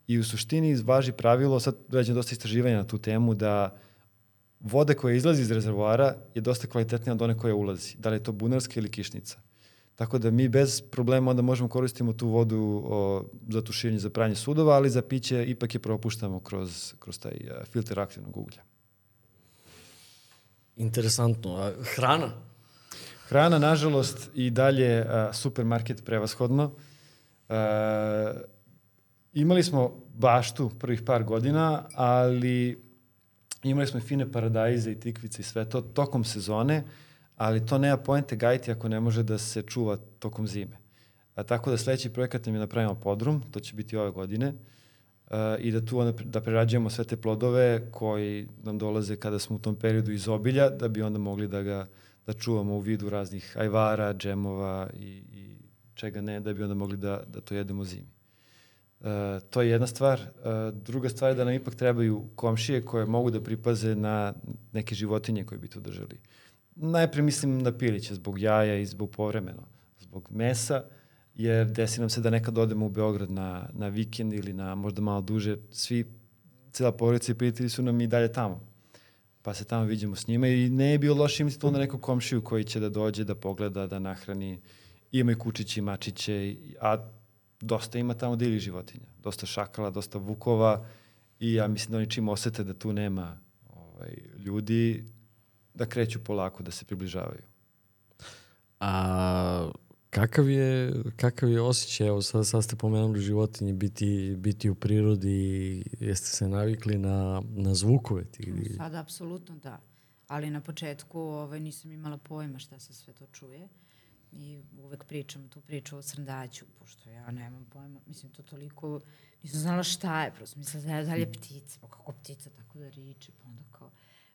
I u suštini važi pravilo, sad rađem dosta istraživanja na tu temu, da voda koja izlazi iz rezervoara je dosta kvalitetnija od one koja ulazi. Da li je to bunarska ili kišnica. Tako da mi bez problema onda možemo koristimo tu vodu o, za tuširanje, za pranje sudova, ali za piće ipak je propuštamo kroz, kroz taj a, filter aktivnog uglja. Interesantno. A hrana? Hrana, nažalost, i dalje a, supermarket prevashodno. A, imali smo baštu prvih par godina, ali imali smo i fine paradajze i tikvice i sve to tokom sezone, ali to nema poente gajiti ako ne može da se čuva tokom zime. A, tako da sledeći projekat nam je da pravimo podrum, to će biti ove godine, a, i da tu onda, da prerađujemo sve te plodove koji nam dolaze kada smo u tom periodu iz obilja, da bi onda mogli da ga da čuvamo u vidu raznih ajvara, džemova i, i čega ne, da bi onda mogli da, da to jedemo zimi. Uh, to je jedna stvar. Uh, druga stvar je da nam ipak trebaju komšije koje mogu da pripaze na neke životinje koje bi to držali. najpre mislim na piliće zbog jaja i zbog povremeno, zbog mesa, jer desi nam se da nekad odemo u Beograd na, na vikend ili na možda malo duže, svi, cela porodica i prijatelji su nam i dalje tamo. Pa se tamo vidimo s njima i ne je bio loše imati to na nekog komšiju koji će da dođe, da pogleda, da nahrani. Ima i kučići, mačiće, a dosta ima tamo divljih životinja. Dosta šakala, dosta vukova i ja mislim da oni čim osete da tu nema ovaj, ljudi, da kreću polako, da se približavaju. A kakav je, kakav je osjećaj, evo sad, sad ste pomenuli životinje, biti, biti u prirodi, jeste se navikli na, na zvukove? Ti, Sada apsolutno da. Ali na početku ovaj, nisam imala pojma šta se sve to čuje. I uvek pričam tu priču o srndaću, pošto ja nemam pojma. Mislim, to toliko... Nisam znala šta je, prosto mislila da je dalje ptica. Pa kako ptica tako da riče, pa onda kao...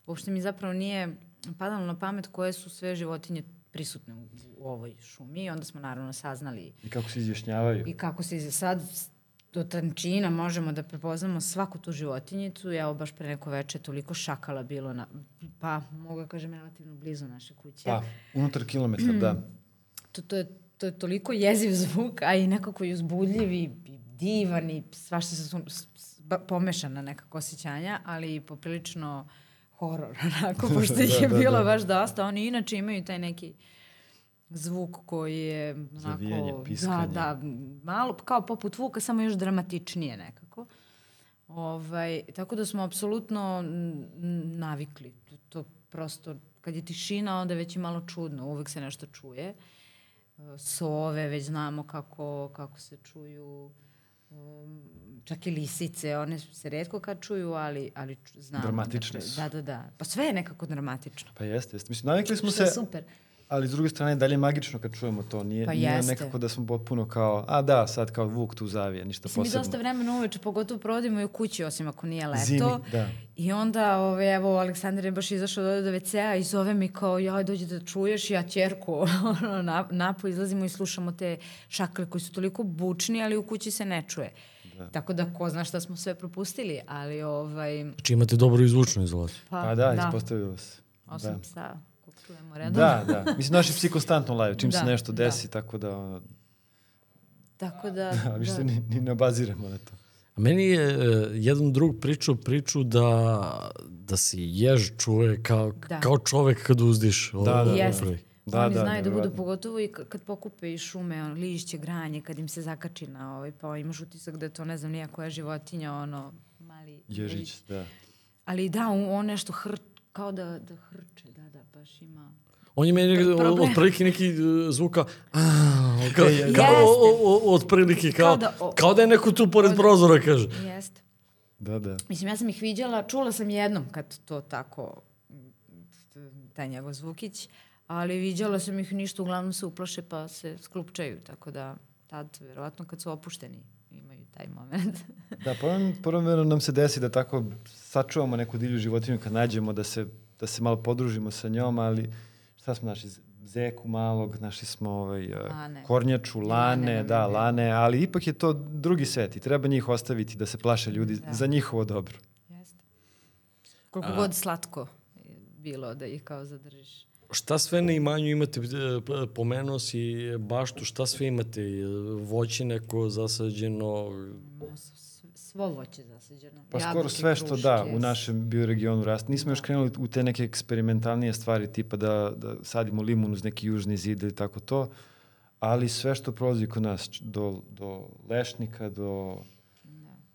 Uopšte mi zapravo nije padalo na pamet koje su sve životinje prisutne u, u ovoj šumi i onda smo naravno saznali I kako se izjašnjavaju. i kako se iz- sad do tančina možemo da prepoznamo svaku tu životinjicu. Evo baš pre neko veče toliko šakala bilo na, pa mogu da kažem relativno blizu naše kuće. Pa, unutar kilometra, da. To, to, je, to je toliko jeziv zvuk, a i nekako i uzbudljiv i, divan i svašta se su pomešana nekako osjećanja, ali poprilično horor, onako, pošto ih je Da, da, bilo da. baš dosta. Oni inače imaju taj neki zvuk koji je onako... Zavijanje, piskanje. Da, da, malo kao poput vuka, samo još dramatičnije nekako. Ovaj, tako da smo apsolutno navikli. To, to prosto, kad je tišina, onda je već i malo čudno. Uvek se nešto čuje. E, Sove, već znamo kako, kako se čuju. Čak i lisice, one se redko kad čuju, ali, ali znamo. Dramatične da, su. Da, da, da. Pa sve je nekako dramatično. Pa jeste, jeste. Mislim, navikli smo Što se, je super. Ali s druge strane dalje magično kad čujemo to. Nije, Pa nije nekako da smo potpuno kao, a da, sad kao vuk tu zavije, ništa Mislim, mi posebno. dosta vremena uveče, pogotovo provodimo i u kući, osim ako nije leto. Zimi, da. I onda, ove, evo, Aleksandar je baš izašao do, do WC-a i zove mi kao, jaj, dođi da čuješ, ja čerku, ono, na, napo izlazimo i slušamo te šakle koji su toliko bučni, ali u kući se ne čuje. Da. Tako da, ko zna šta smo sve propustili, ali, ovaj, Znači imate dobro izvučnu izolaciju. pa, Pa da, ispostavilo se. Osim Da. psa, čujemo redom. Da, da. Mislim, naši psi konstantno laju, čim se Da, nešto da. desi, tako da, ono, Tako da, da, više da. ni, ni ne obaziramo na to. A meni je uh, jedan drug pričao priču da, da se jež čuje kao, Da. kao čovek kad uzdiš. Ovo, Da, da, da. Jeste. prvi. Da, Oni da, znaju da budu pogotovo i kad pokupe iz šume, ono, lišće, granje, kad im se zakači na ovaj, pa imaš utisak da je to ne znam nija koja životinja, ono, mali Ježić, da. Ali da, on, on nešto hr, kao da, da hrče, da, da, baš ima. On je meni Pro- problem. otprilike neki uh, zvuk kao, a, kao, Jeste. kao o, o, o, otprilike kao, Kao da- o- kao da je neko tu pored prozora, kaže. Jeste. Da, da. Mislim, ja sam ih viđala, čula sam jednom kad to tako, taj njegov zvukić, ali viđala sam ih ništa, uglavnom se uplaše pa se sklupčaju, tako da tad, verovatno kad su opušteni, imaju taj moment. Da, povremeno nam se desi da tako sačuvamo neku divlju životinju kad nađemo da se, da se malo podružimo sa njom, ali šta smo našli? Zeku malog, našli smo ovaj, uh, Lane. kornjaču, lane, Lane, da, da. lane, ali ipak je to drugi svet i treba njih ostaviti da se plaše ljudi Da. za njihovo dobro. Jeste. Koliko god slatko bilo da ih kao zadržiš. Šta sve na imanju imate, e, p- pomenuo si baštu, šta sve imate, E, voće neko zasađeno, Svo voće zasađeno. Pa skoro sve što kruške, da u našem bioregionu raste. Nismo još Da. krenuli u te neke eksperimentalnije stvari, tipa da, da sadimo limun uz neki južni zid ili tako to, ali sve što prolazi kod nas, do, do lešnika, do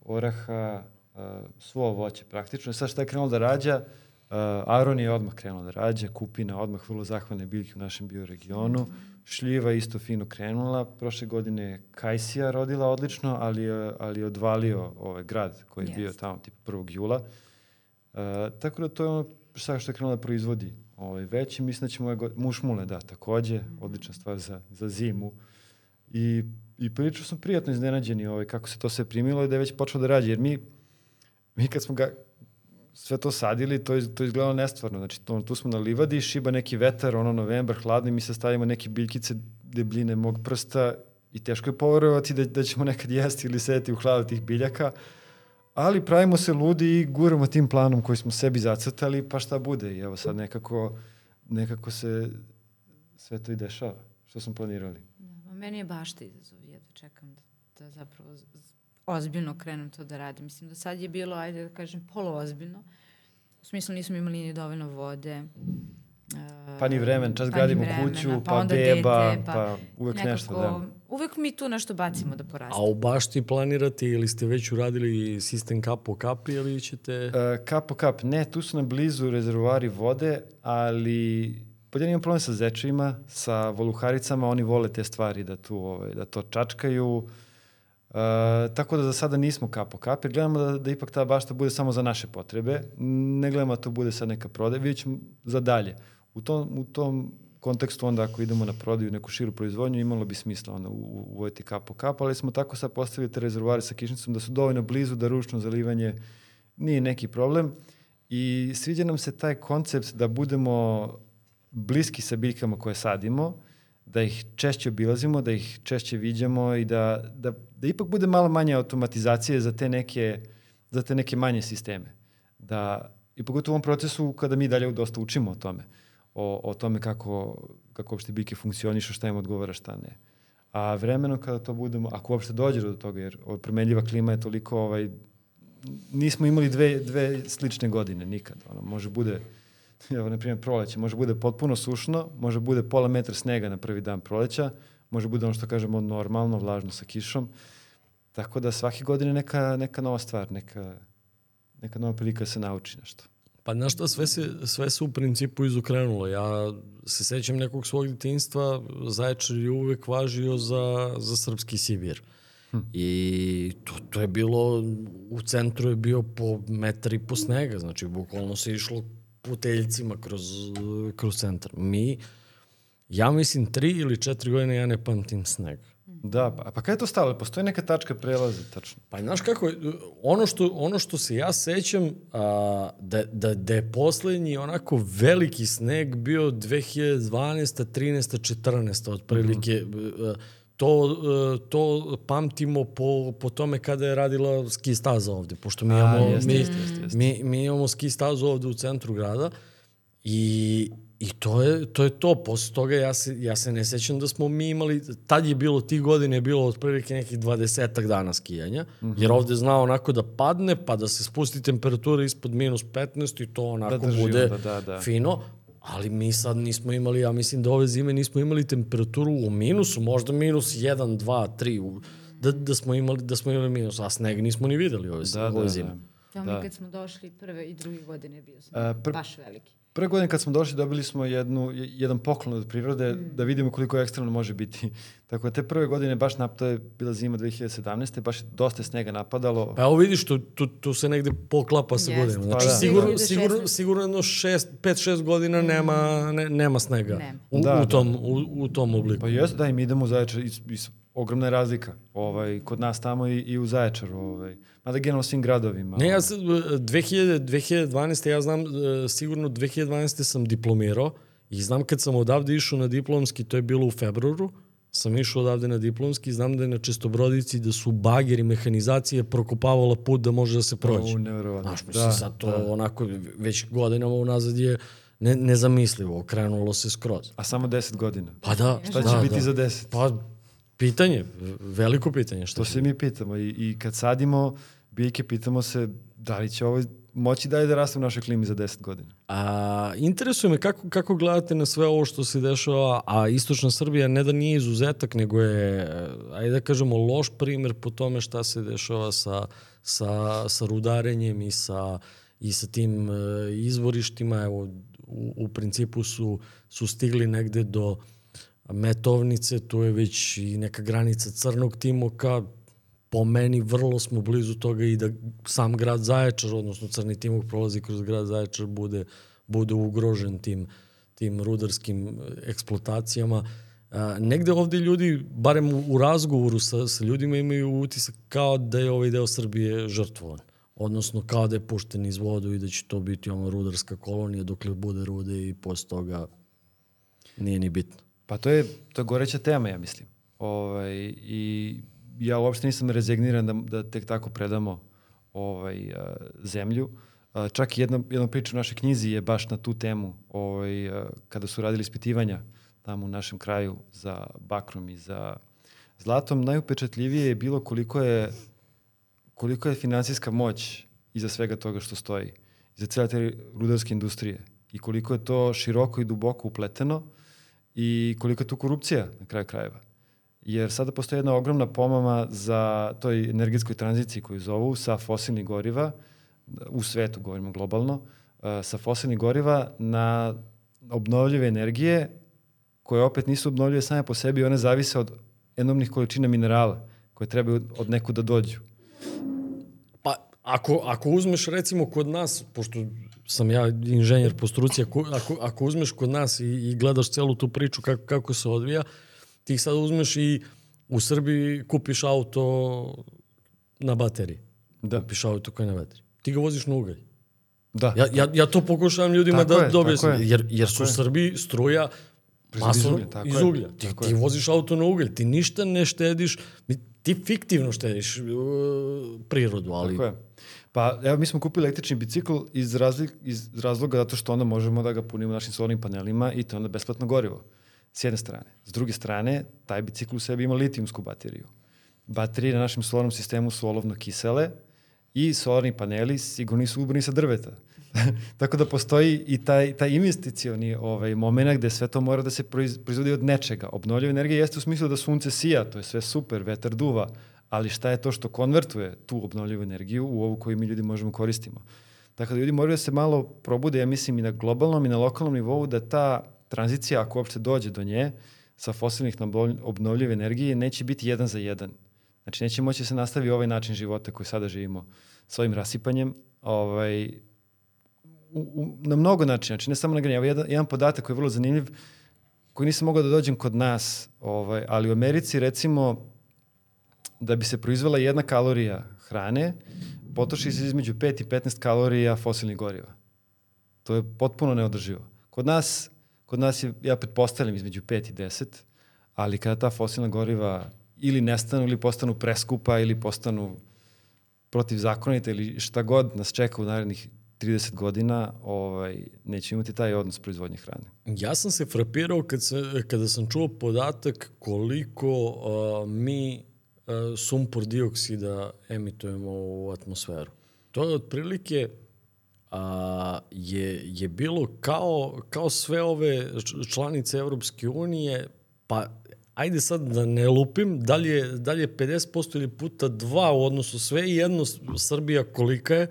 oraha, uh, svo voće praktično. Sad šta je krenulo da rađa, uh, Aron je odmah krenuo da rađa, kupina odmah vrlo zahvalne biljke u našem bioregionu, šljiva isto fino krenula, prošle godine je Kajsija rodila odlično, ali je, ali je odvalio ovaj grad koji je bio Jeste. tamo tipa 1. jula. Uh, tako da to je ono šta što je krenula da proizvodi ovaj, već i mislim da ćemo ove godine, mušmule, da, takođe, odlična stvar za, za zimu. I, i prilično smo prijatno iznenađeni ovaj, kako se to sve primilo i da je već počelo da rađe, jer mi, mi kad smo ga sve to sadili, to, je, to je izgledalo nestvarno. Znači, to, tu smo na livadi, šiba neki vetar, ono novembar, hladno i mi se stavimo neke biljkice debljine mog prsta i teško je poverovati da, da ćemo nekad jesti ili sedeti u hladu tih biljaka, ali pravimo se ludi i guramo tim planom koji smo sebi zacrtali, pa šta bude. I evo sad nekako nekako se sve to i dešava, što smo planirali. Da, meni je baš izazov, jedva čekam da, da zapravo ozbiljno krenem to da radim. Mislim da sad je bilo, ajde da kažem, poluozbiljno. U smislu nismo imali ni dovoljno vode. e, Pa ni vremen, čas pa gradimo vremena, kuću, pa, onda beba, dete, pa, uvek nekako, nešto, da. Uvek mi tu nešto bacimo da poraste. A u bašti planirate ili ste već uradili sistem kap po kapi ili ćete... E, kap po kap, ne, tu su nam blizu rezervoari vode, ali podjedan imam problem sa zečevima, sa voluharicama, oni vole te stvari da, tu, ovaj, da to čačkaju, e, tako da za sada nismo kap po kap, jer gledamo da, da ipak ta bašta bude samo za naše potrebe, ne gledamo da to bude sad neka prodaja, vidjet ćemo za dalje. U tom, u tom kontekstu onda ako idemo na prodaju neku širu proizvodnju, imalo bi smisla onda uvojiti kap po kap, ali smo tako sad postavili te rezervoare sa kišnicom da su dovoljno blizu da ručno zalivanje nije neki problem. I sviđa nam se taj koncept da budemo bliski sa biljkama koje sadimo, da ih češće obilazimo, da ih češće viđamo i da, da, da ipak bude malo manje automatizacije za te neke, za te neke manje sisteme. Da, I pogotovo u ovom procesu kada mi dalje dosta učimo o tome, o, o tome kako, kako uopšte biljke funkcionišu, šta im odgovara, šta ne. A vremenom kada to budemo, ako uopšte dođe do toga, jer promenljiva klima je toliko, ovaj, nismo imali dve, dve slične godine, nikad. Ono, može bude, evo, na primjer, proleće, može bude potpuno sušno, može bude pola metra snega na prvi dan proleća, može bude ono što kažemo normalno, vlažno sa kišom. Tako da svake godine neka, neka nova stvar, neka, neka nova prilika da se nauči nešto. Pa znaš šta, sve se, sve se u principu izokrenulo. Ja se sećam nekog svog detinjstva, Zaječar je uvek važio za, za srpski Sibir. Hm. I to, to je bilo, u centru je bio po metar i po snega, znači bukvalno se išlo puteljcima kroz, kroz centar. Mi, ja mislim, tri ili četiri godine ja ne pamtim sneg. Da, pa, pa kada je to stalo? Postoji neka tačka prelaza, tačno. Pa znaš kako, ono što, ono što se ja sećam, a, da, da, da je poslednji onako veliki sneg bio 2012. 13. 14. otprilike. Mm -hmm. To, e, to pamtimo po, po tome kada je radila ski staza ovde, pošto mi imamo, A, jeste, mi, jeste, jeste, mi, mi imamo ski stazu ovde u centru grada i I to je, to je to. Posle toga ja se, ja se ne sećam da smo mi imali, tad je bilo, tih godine je bilo otprilike nekih 20 dana skijanja, mm -hmm. jer ovde zna onako da padne, pa da se spusti temperatura ispod minus 15 i to onako Da drži bude onda, da, da. fino. Ali mi sad nismo imali, ja mislim da ove zime nismo imali temperaturu u minusu, možda minus 1, 2, 3, u, da, da, smo imali, da smo imali minus, a sneg nismo ni videli ove, Da, ove da, zime. da. Da, Da. mi kad smo došli prve i druge godine bio sam A, pr- baš veliki. Prve godine kad smo došli dobili smo jednu, je- jedan poklon od prirode mm. da vidimo koliko ekstremno može biti. Tako da te prve godine baš nap, to je bila zima 2017. baš je dosta snega napadalo. Pa evo vidiš, tu, tu, tu se negde poklapa sa Jeste. godinama. Pa Znači, da. sigurno, 2016. sigurno, sigurno jedno 5-6 godina nema, ne, nema snega Nema. u, Da, u, da. tom, u, u tom obliku. Pa jes, da, i mi idemo u Zaječar, i, i, ogromna je razlika ovaj, kod nas tamo i, i u Zaječaru. Ovaj. Mada generalno svim gradovima. Ne, ja sam, 2000, 2012. ja znam, e, sigurno 2012. sam diplomirao i znam kad sam odavde išao na diplomski, to je bilo u februaru, sam išao odavde na diplomski, znam da je na Čestobrodici da su bageri mehanizacije prokopavala put da može da se prođe. U, nevjerovatno. Znaš, mislim, da, sad to da. onako već godinama unazad je ne, nezamislivo, okrenulo se skroz. A samo 10 godina. Pa da. Šta će da, biti da. za 10? Pa, pitanje, veliko pitanje. Šta To se mi pitamo i, i kad sadimo biljke pitamo se da li će ovo moći dalje da raste u našoj klimi za 10 godina. A, interesuje me kako, kako gledate na sve ovo što se dešava, a Istočna Srbija ne da nije izuzetak, nego je, ajde da kažemo, loš primer po tome šta se dešava sa, sa, sa rudarenjem i sa, i sa tim e, izvorištima. Evo, u, u principu su, su stigli negde do metovnice, tu je već i neka granica crnog timoka, po meni vrlo smo blizu toga i da sam grad Zaječar, odnosno Crni Timok prolazi kroz grad Zaječar, bude, bude ugrožen tim, tim rudarskim e, eksploatacijama. A, negde ovde ljudi, barem u, u razgovoru sa, sa ljudima, imaju utisak kao da je ovaj deo Srbije žrtvovan. Odnosno kao da je pušten iz vodu i da će to biti ono rudarska kolonija dokle bude rude i posle toga nije ni bitno. Pa to je, to je goreća tema, ja mislim. Ovaj, I ja uopšte nisam rezigniran da, da tek tako predamo ovaj, a, zemlju. A, čak i jedna, jedna priča u našoj knjizi je baš na tu temu, ovaj, a, kada su radili ispitivanja tamo u našem kraju za bakrom i za zlatom, najupečatljivije je bilo koliko je, koliko je finansijska moć iza svega toga što stoji, iza cijela te rudarske industrije i koliko je to široko i duboko upleteno i koliko je tu korupcija na kraju krajeva. Jer sada postoji jedna ogromna pomama za toj energetskoj tranziciji koju zovu sa fosilnih goriva, u svetu govorimo globalno, sa fosilnih goriva na obnovljive energije koje opet nisu obnovljive same po sebi, one zavise od enormnih količina minerala koje trebaju od nekud da dođu. Pa, ako, ako uzmeš recimo kod nas, pošto sam ja inženjer po struci, ako, ako, ako uzmeš kod nas i, i gledaš celu tu priču kako, kako se odvija, ti sad uzmeš i u Srbiji kupiš auto na bateriji. Da. Kupiš auto koji je na bateriji. Ti ga voziš na ugalj. Da. Ja, ja, ja to pokušavam ljudima Tako da je, tako je. Jer, jer su u. Srbiji struja Proizvodi iz uglja. Ti, Tako ti je. voziš auto na ugalj, ti ništa ne štediš, ti fiktivno štediš uh, prirodu, ali Tako je. Pa evo mi smo kupili električni bicikl iz, razli, iz razloga zato što onda možemo da ga punimo našim solarnim panelima i to je onda besplatno gorivo. S jedne strane. S druge strane, taj bicikl u sebi ima litijumsku bateriju. Baterije na našem solarnom sistemu su olovno kisele i solarni paneli sigurno nisu ubrani sa drveta. Tako da postoji i taj, taj investicioni ovaj, moment gde sve to mora da se proiz, proizvodi od nečega. Obnovljiva energija jeste u smislu da sunce sija, to je sve super, vetar duva, ali šta je to što konvertuje tu obnovljivu energiju u ovu koju mi ljudi možemo koristimo. Tako da ljudi moraju da se malo probude, ja mislim i na globalnom i na lokalnom nivou, da ta tranzicija, ako uopšte dođe do nje, sa fosilnih na obnovlj- obnovljive energije, neće biti jedan za jedan. Znači, neće moći da se nastavi ovaj način života koji sada živimo s ovim rasipanjem, ovaj, u, u, na mnogo načina, znači ne samo na granje. Evo jedan, jedan podatak koji je vrlo zanimljiv, koji nisam mogao da dođem kod nas, ovaj, ali u Americi recimo da bi se proizvela jedna kalorija hrane, potroši se između 5 i 15 kalorija fosilnih goriva. To je potpuno neodrživo. Kod nas, kod nas je, ja pretpostavljam, između 5 i 10, ali kada ta fosilna goriva ili nestanu ili postanu preskupa ili postanu protivzakonite ili šta god nas čeka u narednih 30 godina, ovaj, nećemo imati taj odnos proizvodnje hrane. Ja sam se frapirao kad se, kada sam čuo podatak koliko uh, mi sumpor dioksida emitujemo u atmosferu. To je otprilike a, je, je bilo kao, kao sve ove članice Evropske unije, pa ajde sad da ne lupim, da li je, da li je 50% ili puta dva u odnosu sve i jedno Srbija kolika je,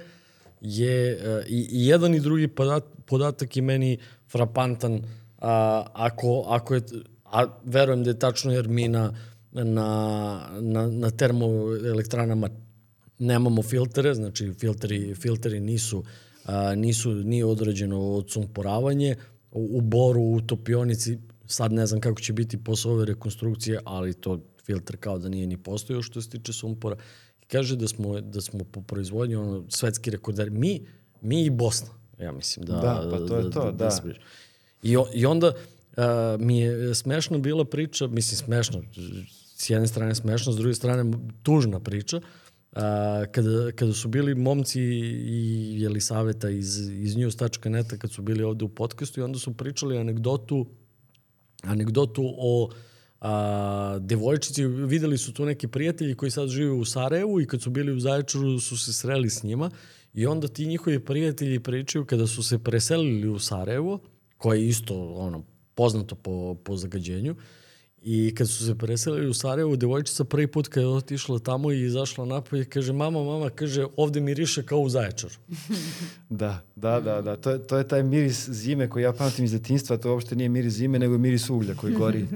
je e, i, i jedan i drugi podat, podatak je meni frapantan a, ako, ako je, a verujem da je tačno jer mi na, na, na, na termoelektranama nemamo filtere, znači filteri, filteri nisu, a, nisu, nije određeno odsumporavanje. U, u Boru, u Topionici, sad ne znam kako će biti posle ove rekonstrukcije, ali to filter kao da nije ni postojao što se tiče sumpora. I kaže da smo, da smo po proizvodnji ono, svetski rekordari. Mi, mi i Bosna, ja mislim. Da, Da, pa to je to, da. se priča. I, I onda uh, mi je smešna bila priča, mislim smešna, s jedne strane smešna, s druge strane tužna priča, uh, kada, kada su bili momci i Jelisaveta iz, iz news.neta kad su bili ovde u podcastu i onda su pričali anegdotu anegdotu o a, devojčici, videli su tu neki prijatelji koji sad žive u Sarajevu i kad su bili u Zaječaru su se sreli s njima. I onda ti njihovi prijatelji pričaju kada su se preselili u Sarajevo, koje je isto ono, poznato po, po zagađenju, I kad su se preselili u Sarajevo, devojčica prvi put kad je otišla tamo i izašla napolje, kaže, mama, mama, kaže, ovde miriše kao u Zaječaru. Da, da, da, da. To je, to je taj miris zime koji ja pamtim iz detinjstva, to uopšte nije miris zime, nego je miris uglja koji gori.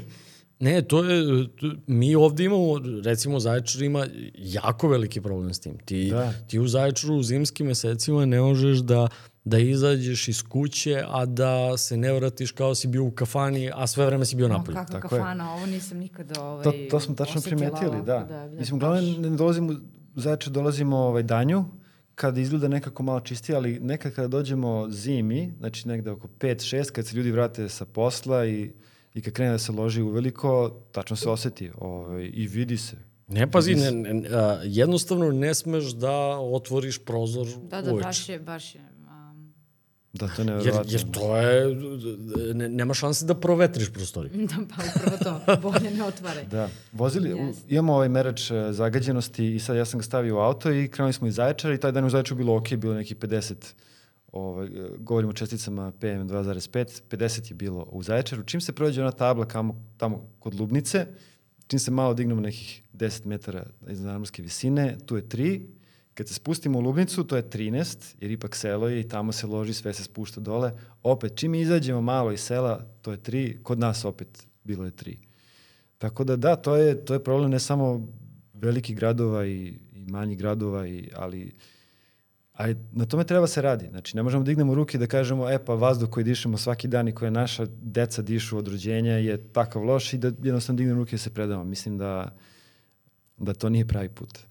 Ne, to je, to, mi ovde imamo, recimo Zaječar ima jako veliki problem s tim. Ti, Da. ti u Zaječaru u zimskim mesecima ne možeš da, da izađeš iz kuće, a da se ne vratiš kao si bio u kafani, a sve vreme si bio O, napolje. kakva Tako je. kafana, ovo nisam nikada ovaj, To, to smo tačno primetili, ovako, da. da Mislim, baš. uglavnom ne dolazimo, u Zaječar dolazimo ovaj, danju, kada izgleda nekako malo čistije, ali nekad kada dođemo zimi, znači negde oko 5-6, kad se ljudi vrate sa posla i, i kad krene da se loži uveliko, tačno se oseti ovaj, i vidi se. Ne, pazi, ne, ne, a, jednostavno ne smeš da otvoriš prozor Da, da, uveče. baš je, baš je. Da, to je Jer, nevjerovatno. jer to je, ne, nema šanse da provetriš prostoriju. da, pa upravo to. Bolje ne otvaraj. Da, vozili, u- Jeste. imamo ovaj merač e, zagađenosti i sad ja sam ga stavio u auto i krenuli smo iz Zaječara i taj dan u Zaječaru bilo ok, bilo neki 50, ovaj, e, govorimo o česticama PM2,5, 50 je bilo u Zaječaru. Čim se prođe ona tabla kamo, tamo kod Lubnice, čim se malo dignemo nekih 10 metara iz nadmorske visine, tu je 3, kad se spustimo u Lubnicu, to je 13, jer ipak selo je i tamo se loži, sve se spušta dole. Opet, čim izađemo malo iz sela, to je 3, kod nas opet bilo je 3. Tako da da, to je, to je problem ne samo velikih gradova i, i manjih gradova, i, ali, ali na tome treba se radi. Znači, ne možemo da dignemo ruke da kažemo, e pa vazduh koji dišemo svaki dan i koje naša deca dišu od rođenja je takav loš i da jednostavno dignemo ruke i se predamo. Mislim da, da to nije pravi put.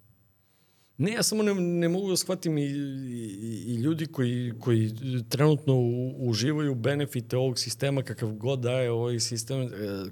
Ne, ja samo ne, ne mogu da shvatim i, i, i ljudi koji, koji trenutno u, uživaju benefite ovog sistema, kakav god daje ovaj sistem, e,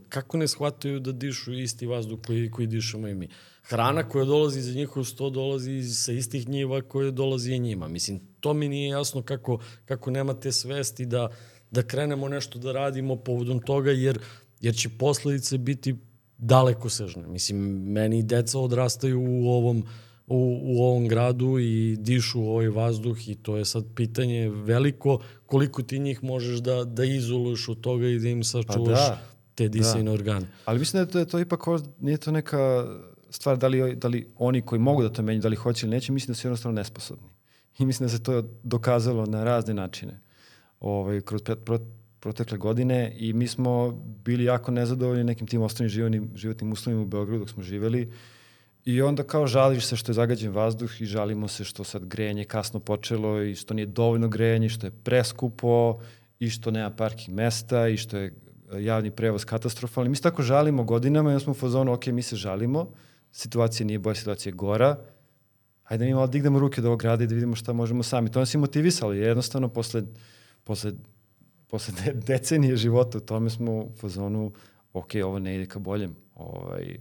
kako ne shvataju da dišu isti vazduh koji, koji dišemo i mi. Hrana koja dolazi za njihov sto dolazi sa istih njiva koje dolazi i njima. Mislim, to mi nije jasno kako, kako nema te svesti da, da krenemo nešto da radimo povodom toga, jer, jer će posledice biti daleko sežne. Mislim, meni deca odrastaju u ovom u, u ovom gradu i dišu ovaj vazduh i to je sad pitanje veliko koliko ti njih možeš da, da izoluješ od toga i da im sačuvaš da, te disajne organe. Ali mislim da je to, to ipak, nije to neka stvar da li, da li oni koji mogu da to menju, da li hoće ili neće, mislim da su jednostavno nesposobni. I mislim da se to dokazalo na razne načine ovaj, kroz pre, pro, protekle godine i mi smo bili jako nezadovoljni nekim tim osnovnim životnim, životnim uslovima u Beogradu dok smo živeli I onda kao žališ se što je zagađen vazduh i žalimo se što sad grejanje kasno počelo i što nije dovoljno grejanje, što je preskupo i što nema parking mesta i što je e, javni prevoz katastrofalni. Mi se tako žalimo godinama i onda smo u fazonu, ok, mi se žalimo, situacija nije bolja, situacija je gora, ajde mi malo dignemo ruke do ovog grada i da vidimo šta možemo sami. To nas je motivisalo, jednostavno posle, posle, posle de decenije života u tome smo u fazonu, ok, ovo ne ide ka boljem. Ovaj,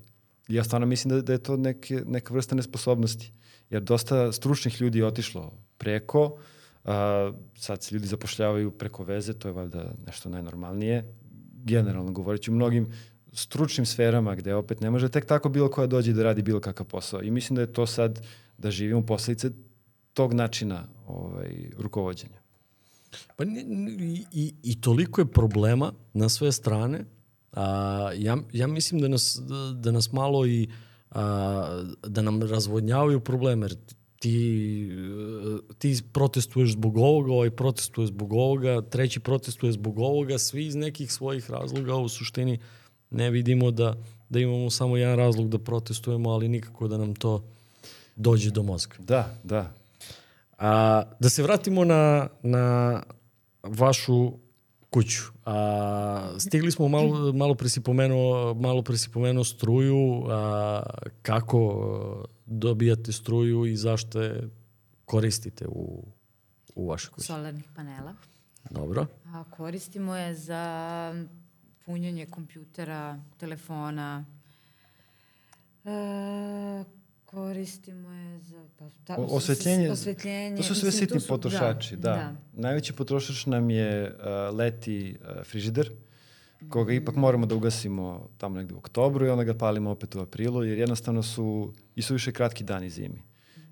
ja stvarno mislim da, da je to neke, neka vrsta nesposobnosti. Jer dosta stručnih ljudi je otišlo preko, a, sad se ljudi zapošljavaju preko veze, to je valjda nešto najnormalnije. Generalno govoreći u mnogim stručnim sferama gde opet ne može tek tako bilo koja dođe da radi bilo kakav posao. I mislim da je to sad da živimo posledice tog načina ovaj, rukovodđenja. Pa i, i, i toliko je problema na sve strane. A, ja, ja mislim da nas, da, nas malo i a, da nam razvodnjavaju probleme. Jer ti, ti protestuješ zbog ovoga, ovaj protestuje zbog ovoga, treći protestuje zbog ovoga, svi iz nekih svojih razloga u suštini ne vidimo da, da imamo samo jedan razlog da protestujemo, ali nikako da nam to dođe do mozga. Da, da. A, da se vratimo na, na vašu kuću. A, stigli smo malo, malo pre si pomenuo, malo pre si pomenuo struju, a, kako dobijate struju i zašto je koristite u, u vašoj kući. Solarnih panela. Dobro. A koristimo je za punjenje kompjutera, telefona. E, koristimo je za... Pa, ta, O, osvetljenje, osvetljenje. to su sve sitni potrošači, da. da. Najveći potrošač nam je uh, leti uh, frižider, koga ipak moramo da ugasimo tamo negde u oktobru i onda ga palimo opet u aprilu, jer jednostavno su i su više kratki dani zimi.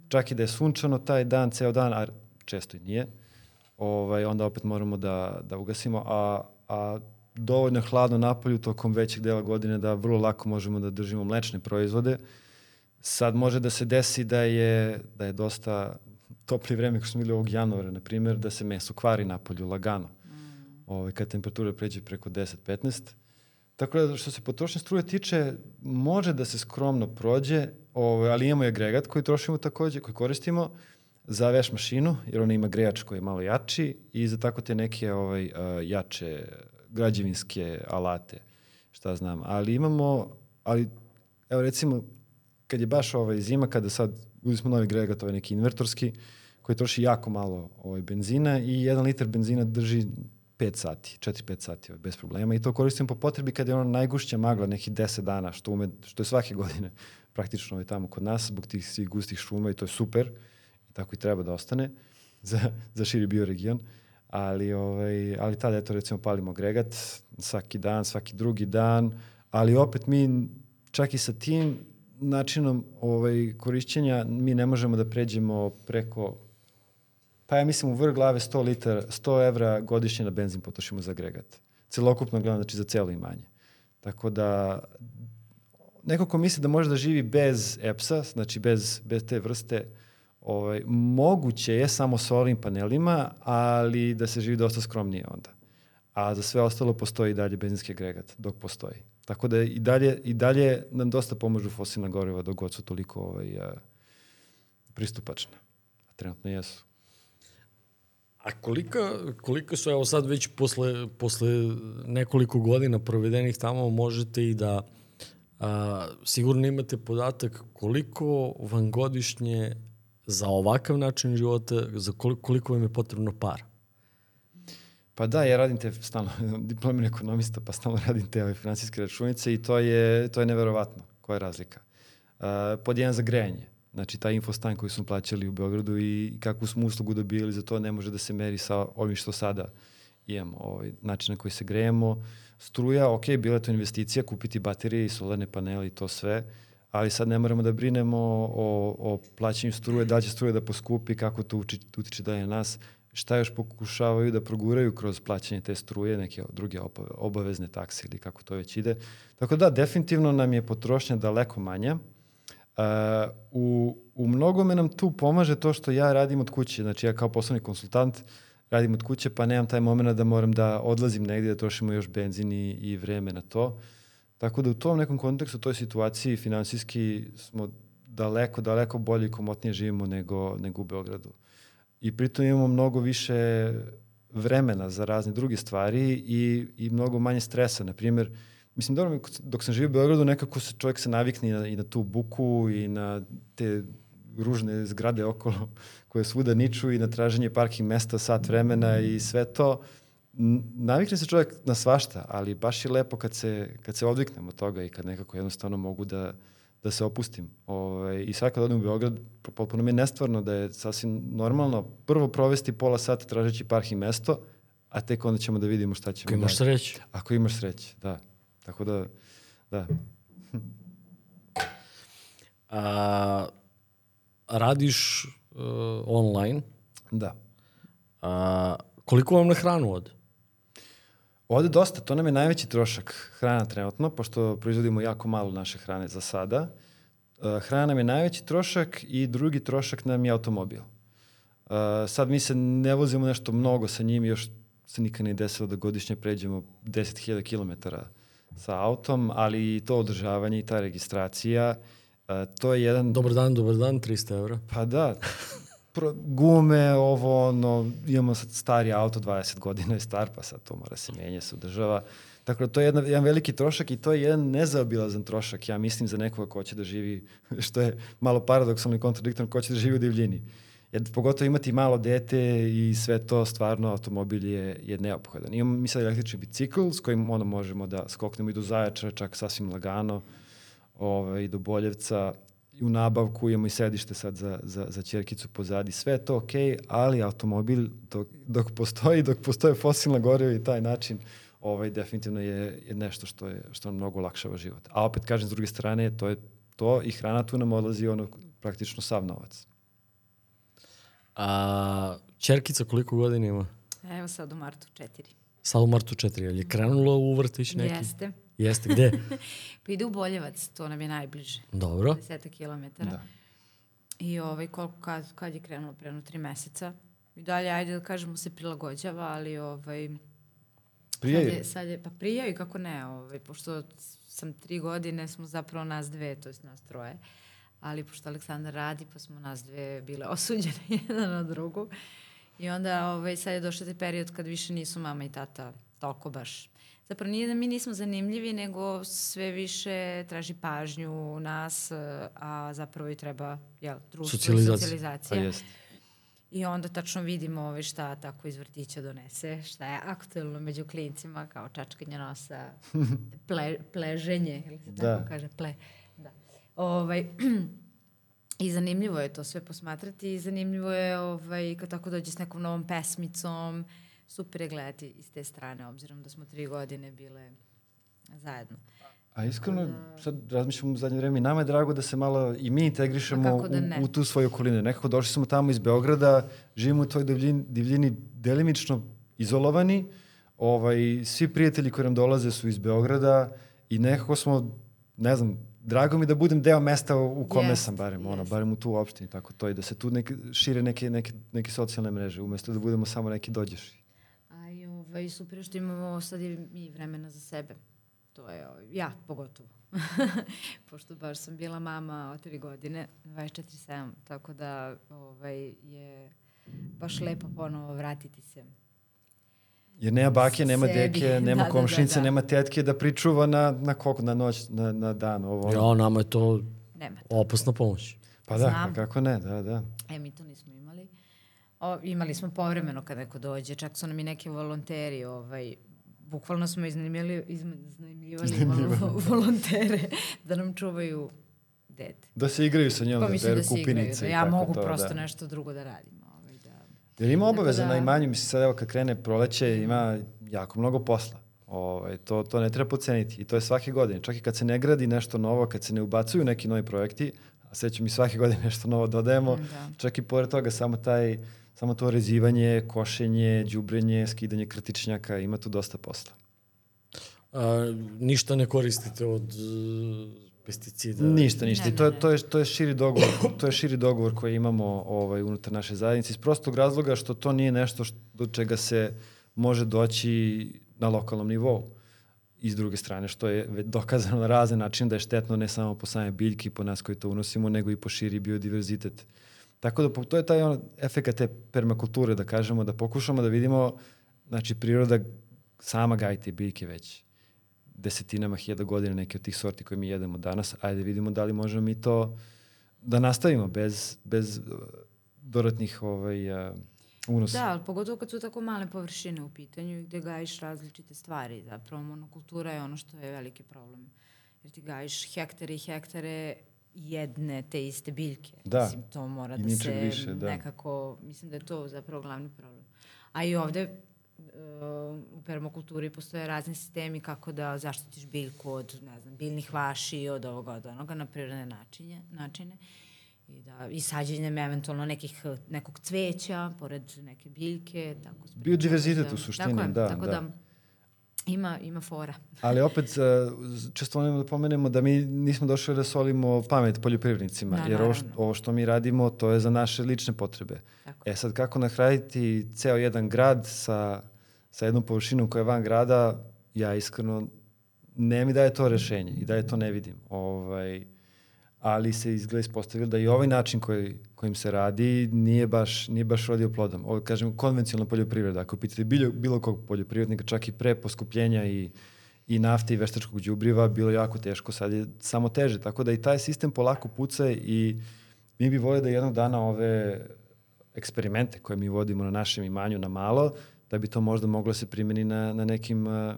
Čak i da je sunčano taj dan, ceo dan, a često i nije, ovaj, onda opet moramo da, da ugasimo, a, a dovoljno hladno napolju tokom većeg dela godine da vrlo lako možemo da držimo mlečne proizvode. Sad može da se desi da je, da je dosta topli vreme, kao što smo bili ovog januara, na primjer, da se meso kvari napolju lagano. Ovaj, kad temperatura pređe preko 10-15. Tako da što se potrošnje struje tiče, može da se skromno prođe, ovaj, ali imamo i agregat koji trošimo takođe, koji koristimo za veš mašinu, jer ona ima grejač koji je malo jači i za tako te neke ovaj, jače građevinske alate, šta znam. Ali imamo, ali evo recimo, kad je baš ovaj zima, kada sad uzeli smo novi agregat, ovaj neki invertorski, koji troši jako malo ovaj, benzina i jedan litar benzina drži 5 sati, 4-5 sati ovaj, bez problema i to koristim po potrebi kad je ono najgušća magla, nekih 10 dana, što, ume, što je svake godine praktično ovaj, tamo kod nas zbog tih svih gustih šuma i to je super. I tako i treba da ostane za, za širi bioregion. Ali, ovaj, ali tada, eto, recimo, palimo agregat svaki dan, svaki drugi dan, ali opet mi čak i sa tim načinom ovaj, korišćenja mi ne možemo da pređemo preko pa ja mislim u vrh glave 100 litara, 100 evra godišnje na benzin potrošimo za agregat. Celokupno gledam, znači za celo imanje. Tako da neko ko misli da može da živi bez EPS-a, znači bez, bez te vrste, ovaj, moguće je samo solarnim panelima, ali da se živi dosta skromnije onda. A za sve ostalo postoji dalje benzinski agregat, dok postoji. Tako da i dalje, i dalje nam dosta pomažu fosilna goriva dok god su toliko ovaj, a, pristupačne. A trenutno jesu. A kolika, kolika su, evo sad već posle, posle nekoliko godina provedenih tamo možete i da a, sigurno imate podatak koliko vam godišnje za ovakav način života, za koliko, koliko vam je potrebno para? Pa da, ja radim te stalno, diplomin ekonomista, pa stalno radim te ove finansijske računice i to je, to je neverovatno. Koja je razlika? Uh, pod jedan za grejanje. Znači, taj infostan koji smo plaćali u Beogradu i kakvu smo uslugu dobili za to ne može da se meri sa ovim što sada imamo, ovaj, način na koji se grejemo. Struja, ok, bila je to investicija, kupiti baterije i solarne panele i to sve, ali sad ne moramo da brinemo o, o plaćanju struje, da će struje da poskupi, kako to utiče dalje na nas šta još pokušavaju da proguraju kroz plaćanje te struje, neke druge obavezne takse ili kako to već ide. Tako da, definitivno nam je potrošnja daleko manja. Uh, u, u mnogome nam tu pomaže to što ja radim od kuće. Znači, ja kao poslovni konsultant radim od kuće, pa nemam taj moment da moram da odlazim negdje, da trošimo još benzin i, i vreme na to. Tako da u tom nekom kontekstu, u toj situaciji finansijski smo daleko, daleko bolje i komotnije živimo nego, nego u Beogradu i pritom imamo mnogo više vremena za razne druge stvari i, i mnogo manje stresa. Na primjer, mislim, dobro, dok sam živio u Beogradu, nekako se čovjek se navikne i na, i na tu buku i na te ružne zgrade okolo koje svuda niču i na traženje parking mesta sat vremena i sve to. Navikne se čovjek na svašta, ali baš je lepo kad se, kad se odviknem od toga i kad nekako jednostavno mogu da, da se opustim. Ovaj, I sad kad odem u Beograd, potpuno mi je nestvarno da je sasvim normalno prvo provesti pola sata tražeći parking mesto, a tek onda ćemo da vidimo šta ćemo. Ako imaš dalje. sreće. Ako imaš sreće, da. Tako da, da. a, radiš uh, online. Da. A, koliko vam na hranu ode? Ode dosta, to nam je najveći trošak hrana trenutno, pošto proizvodimo jako malo naše hrane za sada. Uh, hrana nam je najveći trošak i drugi trošak nam je automobil. Uh, sad mi se ne vozimo nešto mnogo sa njim, još se nikad ne desilo da godišnje pređemo 10.000 km sa autom, ali i to održavanje i ta registracija, uh, to je jedan... Dobar dan, dobar dan, 300 evra. Pa da, gume, ovo, ono, imamo sad stari auto, 20 godina je star, pa sad to mora se menja, se održava. Tako da to je jedna, jedan veliki trošak i to je jedan nezaobilazan trošak, ja mislim, za nekoga ko će da živi, što je malo paradoksalno i kontradiktorno, ko će da živi u divljini. Jer pogotovo imati malo dete i sve to, stvarno, automobil je, je neophodan. Imamo mi sad električni bicikl s kojim ono možemo da skoknemo i do Zajača, čak sasvim lagano, ovaj, do Boljevca u nabavku, imamo i sedište sad za, za, za čerkicu pozadi, sve je to ok, ali automobil dok, dok postoji, dok postoje fosilna goriva i taj način, ovaj, definitivno je, je nešto što, je, što nam mnogo lakšava život. A opet kažem, s druge strane, to je to i hrana tu nam odlazi ono praktično sav novac. A čerkica koliko godina ima? Evo sad u martu četiri. Sad u martu četiri, je li krenula u vrtić neki? Jeste. Jeste, gde? pa ide u Boljevac, to nam je najbliže. Dobro. 10 kilometara. Da. I ovaj, koliko, kad, kad je krenulo, preno tri meseca. I dalje, ajde da kažemo, se prilagođava, ali ovaj, Prijaju? Sad je, sad je, pa prijaju, kako ne, ovaj, pošto sam tri godine, smo zapravo nas dve, to je nas troje. Ali pošto Aleksandar radi, pa smo nas dve bile osuđene jedna na drugu. I onda ovaj, sad je došao taj period kad više nisu mama i tata toliko baš zapravo nije da mi nismo zanimljivi, nego sve više traži pažnju nas, a zapravo i treba jel, društvo socijalizacija. i socijalizacija. Pa jest. I onda tačno vidimo ovaj šta tako iz vrtića donese, šta je aktuelno među klincima, kao čačkanje nosa, ple, pleženje, ili se tako da. kaže, ple, da. Ovaj, I zanimljivo je to sve posmatrati i zanimljivo je ovaj, kad tako dođe s nekom novom pesmicom, super je gledati iz te strane, obzirom da smo tri godine bile zajedno. A iskreno, sad razmišljam u zadnje vreme i nama je drago da se malo i mi integrišemo da u, u tu svoju okolinu. Nekako došli smo tamo iz Beograda, živimo u toj divljini, divljini delimično izolovani, ovaj, svi prijatelji koji nam dolaze su iz Beograda i nekako smo, ne znam, drago mi da budem deo mesta u kome yes, sam barem, yes. ono, barem u tu opštini, tako to i da se tu neke, šire neke, neke, neke socijalne mreže, umesto da budemo samo neki dođeši. Ovaj, super što imamo sad i vremena za sebe. To je, ovaj, ja pogotovo. Pošto baš sam bila mama od tri godine, 24-7, tako da ovaj, je baš lepo ponovo vratiti se Jer nema bake, nema sebi. deke, nema da, komšnice, da, da, da. nema tetke da pričuva na, na koliko, na noć, na, na dan. Ovo. Ja, nama je to nema to. opasna pomoć. Pa da, Znam. kako ne, da, da. E, mi to nismo imali. O, imali smo povremeno kad neko dođe, čak su nam i neki volonteri, ovaj, bukvalno smo iznajmljivali, iznajmljivali volontere da nam čuvaju dete. Da se igraju sa njom, pa da beru kupinice. Da ja mogu to, prosto da. nešto drugo da radim. Jer ima obaveza da... na imanju, mislim sad evo kad krene proleće ima jako mnogo posla. Ovaj, to, to ne treba poceniti i to je svake godine. Čak i kad se ne gradi nešto novo, kad se ne ubacuju neki novi projekti, a sveću mi svake godine nešto novo dodajemo, da. čak i pored toga samo taj samo to rezivanje, košenje, đubrenje, skidanje krtičnjaka, ima tu dosta posla. A, ništa ne koristite od pesticida? Ništa, ništa. Ne, ne, ne. To, je, to, je, to je širi dogovor, to je širi dogovor koji imamo ovaj, unutar naše zajednice iz prostog razloga što to nije nešto što, do čega se može doći na lokalnom nivou. I s druge strane, što je dokazano na razne načine da je štetno ne samo po same biljke i po nas koji to unosimo, nego i po širi biodiverzitet. Tako da to je taj ono, efekt te permakulture, da kažemo, da pokušamo da vidimo, znači priroda sama gaji te biljke već desetinama hiljada godina neke od tih sorti koje mi jedemo danas, ajde vidimo da li možemo mi to da nastavimo bez, bez uh, dodatnih ovaj, uh, unosa. Da, ali pogotovo kad su tako male površine u pitanju gde gajiš različite stvari. Zapravo monokultura je ono što je veliki problem. Jer ti gajiš hektare i hektare jedne te iste biljke. Da. Mislim, to mora da se više, da. nekako, mislim da je to zapravo glavni problem. A i ovde u permakulturi postoje razni sistemi kako da zaštitiš biljku od, ne znam, biljnih vaši, od ovoga, od onoga na prirodne načine, načine. I, da, i sađenjem eventualno nekih, nekog cveća, pored neke biljke. Tako Biodiverzitet da, u suštini, tako je, da. Tako da, da ima, ima fora. Ali opet, e, često volimo da pomenemo da mi nismo došli da solimo pamet poljoprivrednicima, da, jer ovo što, ovo što mi radimo, to je za naše lične potrebe. Tako. E sad, kako nahraditi ceo jedan grad sa sa jednom površinom koja je van grada, ja iskreno ne mi da je to rešenje i da je to ne vidim. Ovaj, ali se izgleda ispostavilo da i ovaj način koji, kojim se radi nije baš, nije baš rodio plodom. Ovo, kažem, konvencionalna poljoprivreda. Ako pitate bilo, bilo kog poljoprivrednika, čak i pre poskupljenja i, i nafte i veštačkog đubriva, bilo jako teško, sad je samo teže. Tako da i taj sistem polako puca i mi bi volili da jednog dana ove eksperimente koje mi vodimo na našem imanju na malo, da bi to možda moglo se primeni na, na nekim uh,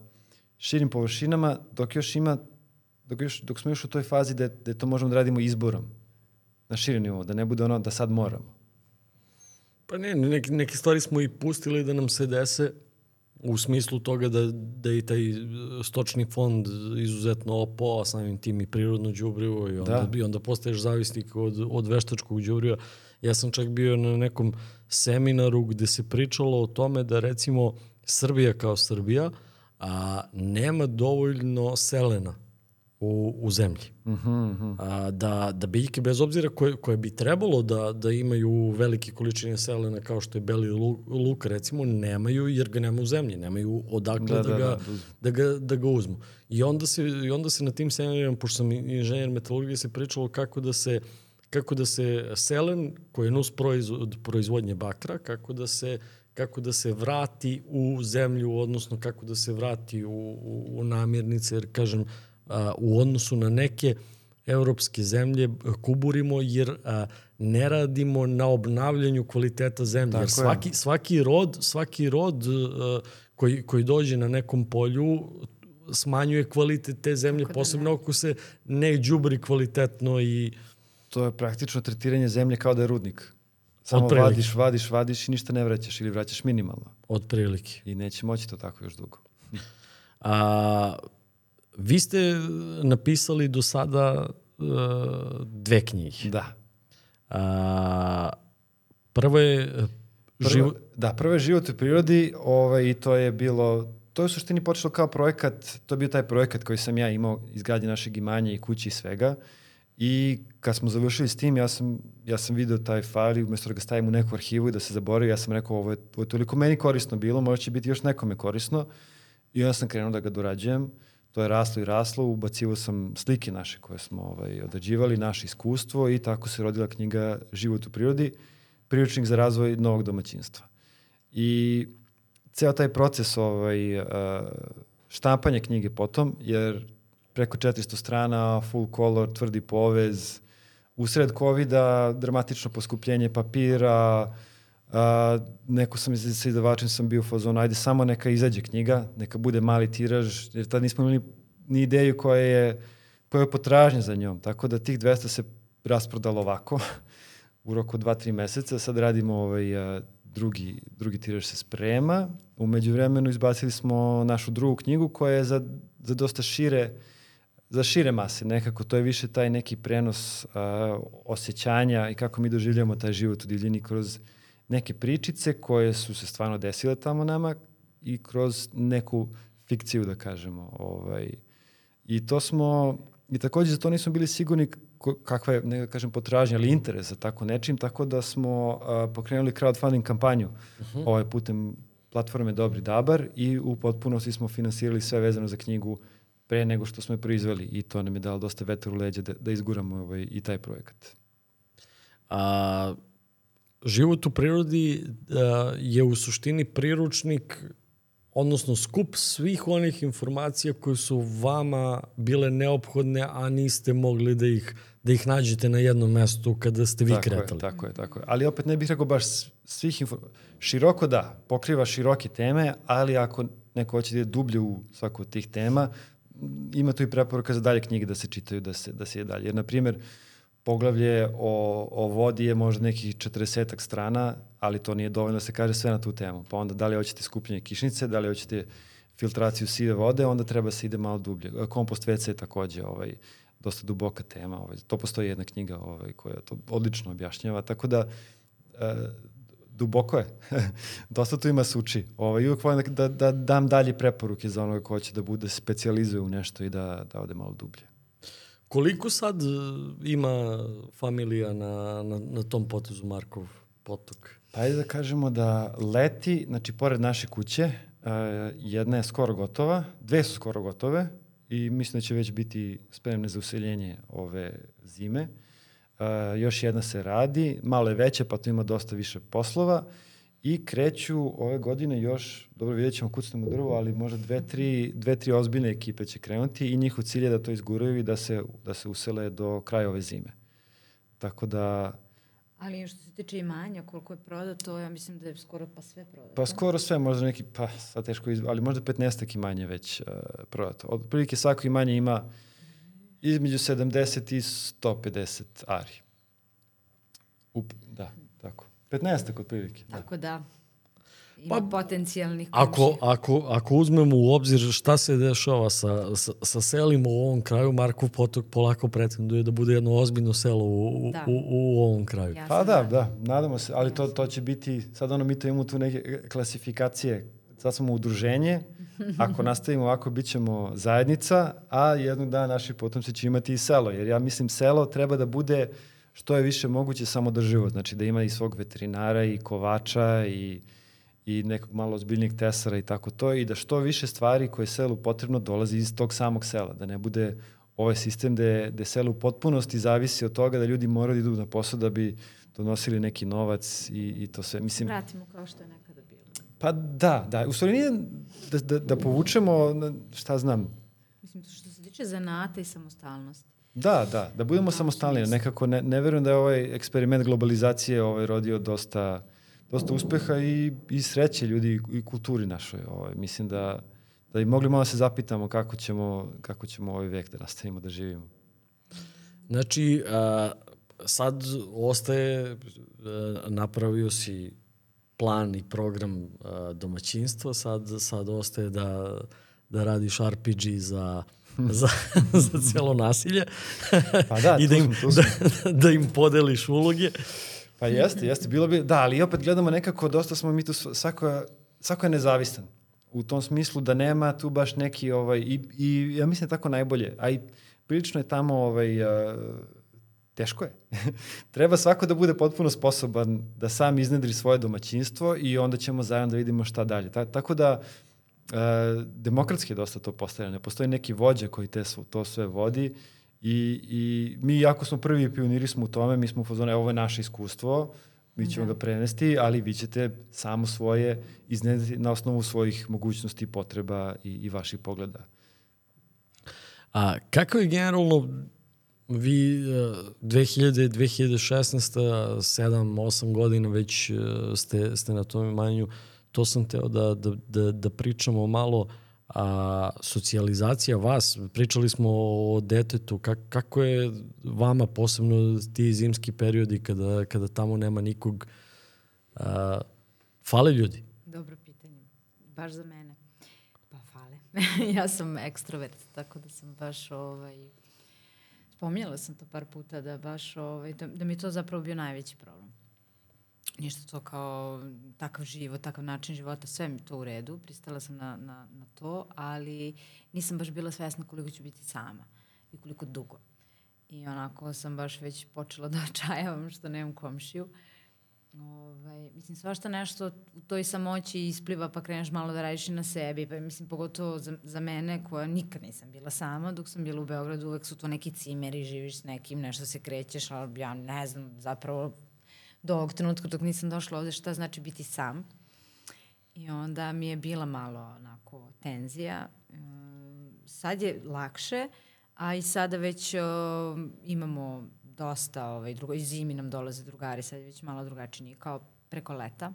širim površinama, dok još ima, dok, još, dok smo još u toj fazi da, da to možemo da radimo izborom na širim nivou, da ne bude ono da sad moramo. Pa ne, neke, neke stvari smo i pustili da nam se dese u smislu toga da, da i taj stočni fond izuzetno opao, a samim tim i prirodno đubrivo i onda, da. i onda postaješ zavisnik od, od veštačkog đubriva. Ja sam čak bio na nekom seminaru gde se pričalo o tome da recimo Srbija kao Srbija a, nema dovoljno selena u, u zemlji. Uh -huh, uh. A, da, da biljke, bez obzira koje, koje bi trebalo da, da imaju velike količine selena kao što je beli luk, luk recimo, nemaju jer ga nema u zemlji, nemaju odakle da, da, da, ga, da, da, ga, da ga uzmu. I onda, se, I onda se na tim seminarima, pošto sam inženjer metalurgije, se pričalo kako da se kako da se selen, koji je nus proizvod proizvodnje bakra, kako da se kako da se vrati u zemlju, odnosno kako da se vrati u, u, u namirnice, jer kažem, a, u odnosu na neke evropske zemlje kuburimo jer a, ne radimo na obnavljanju kvaliteta zemlje. Tako jer svaki, je. svaki rod, svaki rod a, koji, koji dođe na nekom polju smanjuje kvalitet te zemlje, Kako da posebno ne. ako se ne đubri kvalitetno i To je praktično tretiranje zemlje kao da je rudnik. Samo Otprilike. vadiš, vadiš, vadiš i ništa ne vraćaš ili vraćaš minimalno. otprilike. I neće moći to tako još dugo. A, vi ste napisali do sada uh, dve knjige. Da. A, prvo je uh, Prvo, živo... Da, prvo je život u prirodi ovaj, i to je bilo, to je u suštini počelo kao projekat, to je bio taj projekat koji sam ja imao izgradnje našeg imanja i kući i svega. I kad smo završili s tim, ja sam, ja sam video taj fajl i umjesto da ga stavim u neku arhivu i da se zaboravi, ja sam rekao ovo je, ovo je toliko meni korisno bilo, možda će biti još nekome korisno. I onda sam krenuo da ga dorađujem. To je raslo i raslo, ubacivo sam slike naše koje smo ovaj, odrađivali, naše iskustvo i tako se rodila knjiga Život u prirodi, priručnik za razvoj novog domaćinstva. I ceo taj proces ovaj, štampanja knjige potom, jer preko 400 strana, full color, tvrdi povez, usred COVID-a dramatično poskupljenje papira, a, neko sam iz- sa izdavačem sam bio u fazonu, ajde samo neka izađe knjiga, neka bude mali tiraž, jer tad nismo imali ni ideju koja je, koja je potražnja za njom. Tako da tih 200 se rasprodalo ovako u roku 2-3 meseca. Sad radimo ovaj, a, drugi, drugi tiraž se sprema. U međuvremenu izbacili smo našu drugu knjigu koja je za, za dosta šire za šire mase nekako, to je više taj neki prenos a, osjećanja i kako mi doživljamo taj život u divljini kroz neke pričice koje su se stvarno desile tamo nama i kroz neku fikciju, da kažemo. Ovaj. I to smo, i takođe za to nismo bili sigurni kakva je, ne da kažem, potražnja ili interes za tako nečim, tako da smo a, pokrenuli crowdfunding kampanju ovaj putem platforme Dobri Dabar i u potpunosti smo finansirali sve vezano za knjigu pre nego što smo je proizveli i to nam je dalo dosta vetra u leđa da, da izguramo ovaj, i taj projekat. A, život u prirodi a, je u suštini priručnik, odnosno skup svih onih informacija koje su vama bile neophodne, a niste mogli da ih, da ih nađete na jednom mestu kada ste vi tako kretali. Je, tako je, tako je. Ali opet ne bih rekao baš svih info... Široko da, pokriva široke teme, ali ako neko hoće da je dublje u svaku od tih tema, ima tu i preporuka za dalje knjige da se čitaju, da se, da se je dalje. Jer, na primjer, poglavlje o, o vodi je možda nekih 40 strana, ali to nije dovoljno da se kaže sve na tu temu. Pa onda da li hoćete skupljanje kišnice, da li hoćete filtraciju sive vode, onda treba se ide malo dublje. Kompost WC je takođe ovaj, dosta duboka tema. Ovaj. To postoji jedna knjiga ovaj, koja to odlično objašnjava, tako da e, duboko je. dosta tu ima suči. Ovaj, uvijek volim da, da, da dam dalje preporuke za onoga ko će da bude specijalizuje u nešto i da, da ode malo dublje. Koliko sad e, ima familija na, na, na tom potezu Markov potok? Pa ajde da kažemo da leti, znači pored naše kuće, uh, jedna je skoro gotova, dve su skoro gotove i mislim da će već biti spremne za useljenje ove zime. Uh, još jedna se radi, malo je veća pa tu ima dosta više poslova i kreću ove godine još, dobro vidjet ćemo kucnemo drvo, ali možda dve, tri, dve, tri ozbiljne ekipe će krenuti i njihov cilj je da to izguraju i da se, da se usele do kraja ove zime. Tako da Ali što se tiče imanja, koliko je prodato, ja mislim da je skoro pa sve prodato. Pa skoro sve, možda neki, pa sad teško izba, ali možda 15 imanje već uh, prodato. Od prilike svako imanje ima između 70 i 150 ari. Up, da. 15 od prilike. Da. Tako da, ima Pa, potencijalnih Ako, komšija. ako, ako uzmemo u obzir šta se dešava sa, sa, sa selima u ovom kraju, Markov potok polako pretenduje da bude jedno ozbiljno selo u, u, Da. u, u ovom kraju. Ja Pa da, da, nadamo se, ali to, to će biti, sad ono mi to imamo tu neke klasifikacije, sad smo udruženje, ako nastavimo ovako, bit ćemo zajednica, a jednog dana naši potomci će imati i selo, jer ja mislim selo treba da bude što je više moguće samodrživo, znači da ima i svog veterinara i kovača i, i nekog malo ozbiljnijeg tesara i tako to, i da što više stvari koje je selu potrebno dolazi iz tog samog sela, da ne bude ovaj sistem gde, gde selo u potpunosti zavisi od toga da ljudi moraju da idu na posao da bi donosili neki novac i, i to sve. Mislim, Vratimo kao što je nekada bilo. pa da, da. U stvari nije da, da, da povučemo, šta znam, Mislim, što se tiče zanata i samostalnosti. Da, da, da budemo tom samostalni. Nekako ne, ne verujem da je ovaj eksperiment globalizacije ovaj, rodio dosta, dosta uspeha i, i sreće ljudi i kulturi našoj. Ovaj. Mislim da da bi mogli malo da se zapitamo kako ćemo, kako ćemo ovaj vek da nastavimo da živimo. Znači, a, sad ostaje, a, napravio si plan i program a, domaćinstva, sad, sad ostaje da, da radiš RPG za za, za celo nasilje Pa da, i da tu im, smo, tu smo. da, da im podeliš uloge. Pa jeste, jeste, bilo bi, da, ali opet gledamo nekako, dosta smo mi tu, sv- svako, svako je nezavistan. U tom smislu da nema tu baš neki, ovaj, i, i ja mislim tako najbolje, a i prilično je tamo, ovaj, a, teško je. Treba svako da bude potpuno sposoban da sam iznedri svoje domaćinstvo i onda ćemo zajedno da vidimo šta dalje. Ta, tako da, demokratski je dosta to postavljeno. Ne postoji neki vođa koji te, to sve vodi i, i mi jako smo prvi pioniri smo u tome, mi smo u fazonu, evo ovo je naše iskustvo, mi ćemo Da. ga prenesti, ali vi ćete samo svoje iznedriti na osnovu svojih mogućnosti, potreba i, i vaših pogleda. A kako je generalno vi e, 2000, 2016, 7, 8 godina već e, ste, ste na tom imanju, to sam teo da, da, da, da pričamo malo a socijalizacija vas, pričali smo o detetu, kak, kako je vama posebno ti zimski periodi kada, kada tamo nema nikog, a, fale ljudi? Dobro pitanje. Baš za mene. Pa fale. ja sam ekstrovert, tako da sam baš ovaj, spominjala sam to par puta da baš ovaj, da, da mi to zapravo bio najveći problem. Ništa to kao takav život, takav način života, sve mi to u redu, pristala sam na, na, na to, ali nisam baš bila svesna koliko ću biti sama i koliko dugo. I onako sam baš već počela da očajavam što nemam komšiju. Ovaj, mislim, svašta nešto u toj samoći ispliva pa kreneš malo da radiš na sebi. Pa mislim, pogotovo za, za mene koja nikad nisam bila sama, dok sam bila u Beogradu, uvek su to neki cimeri, živiš s nekim, nešto se krećeš, ali ja ne znam zapravo do ovog trenutka dok nisam došla ovde šta znači biti sam. I onda mi je bila malo onako tenzija. Um, sad je lakše, a i sada već um, imamo dosta, ovaj, drugo, i zimi nam dolaze drugari, sad je već malo drugačije, nije kao preko leta.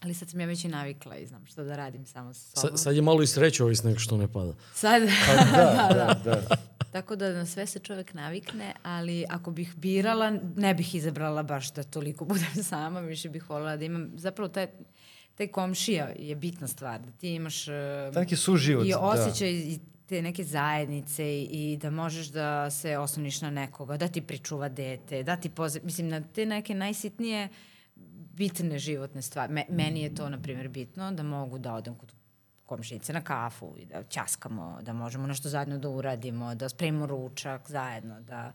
Ali sad sam ja već i navikla i znam što da radim samo sa sobom. Sa, sad je malo i sreće sneg što ne pada. Sad, Pa da, da, da. Tako da na sve se čovek navikne, ali ako bih birala, ne bih izabrala baš da toliko budem sama, više bih voljela da imam, zapravo taj, taj komšija je bitna stvar, da ti imaš uh, Taj neki suživot. i da. osjećaj i te neke zajednice i, i da možeš da se osloniš na nekoga, da ti pričuva dete, da ti poze... Mislim, na te neke najsitnije bitne životne stvari. Me, meni je to, na primjer, bitno da mogu da odem kod komšinice na kafu i da ćaskamo, da možemo nešto zajedno da uradimo, da spremimo ručak zajedno, da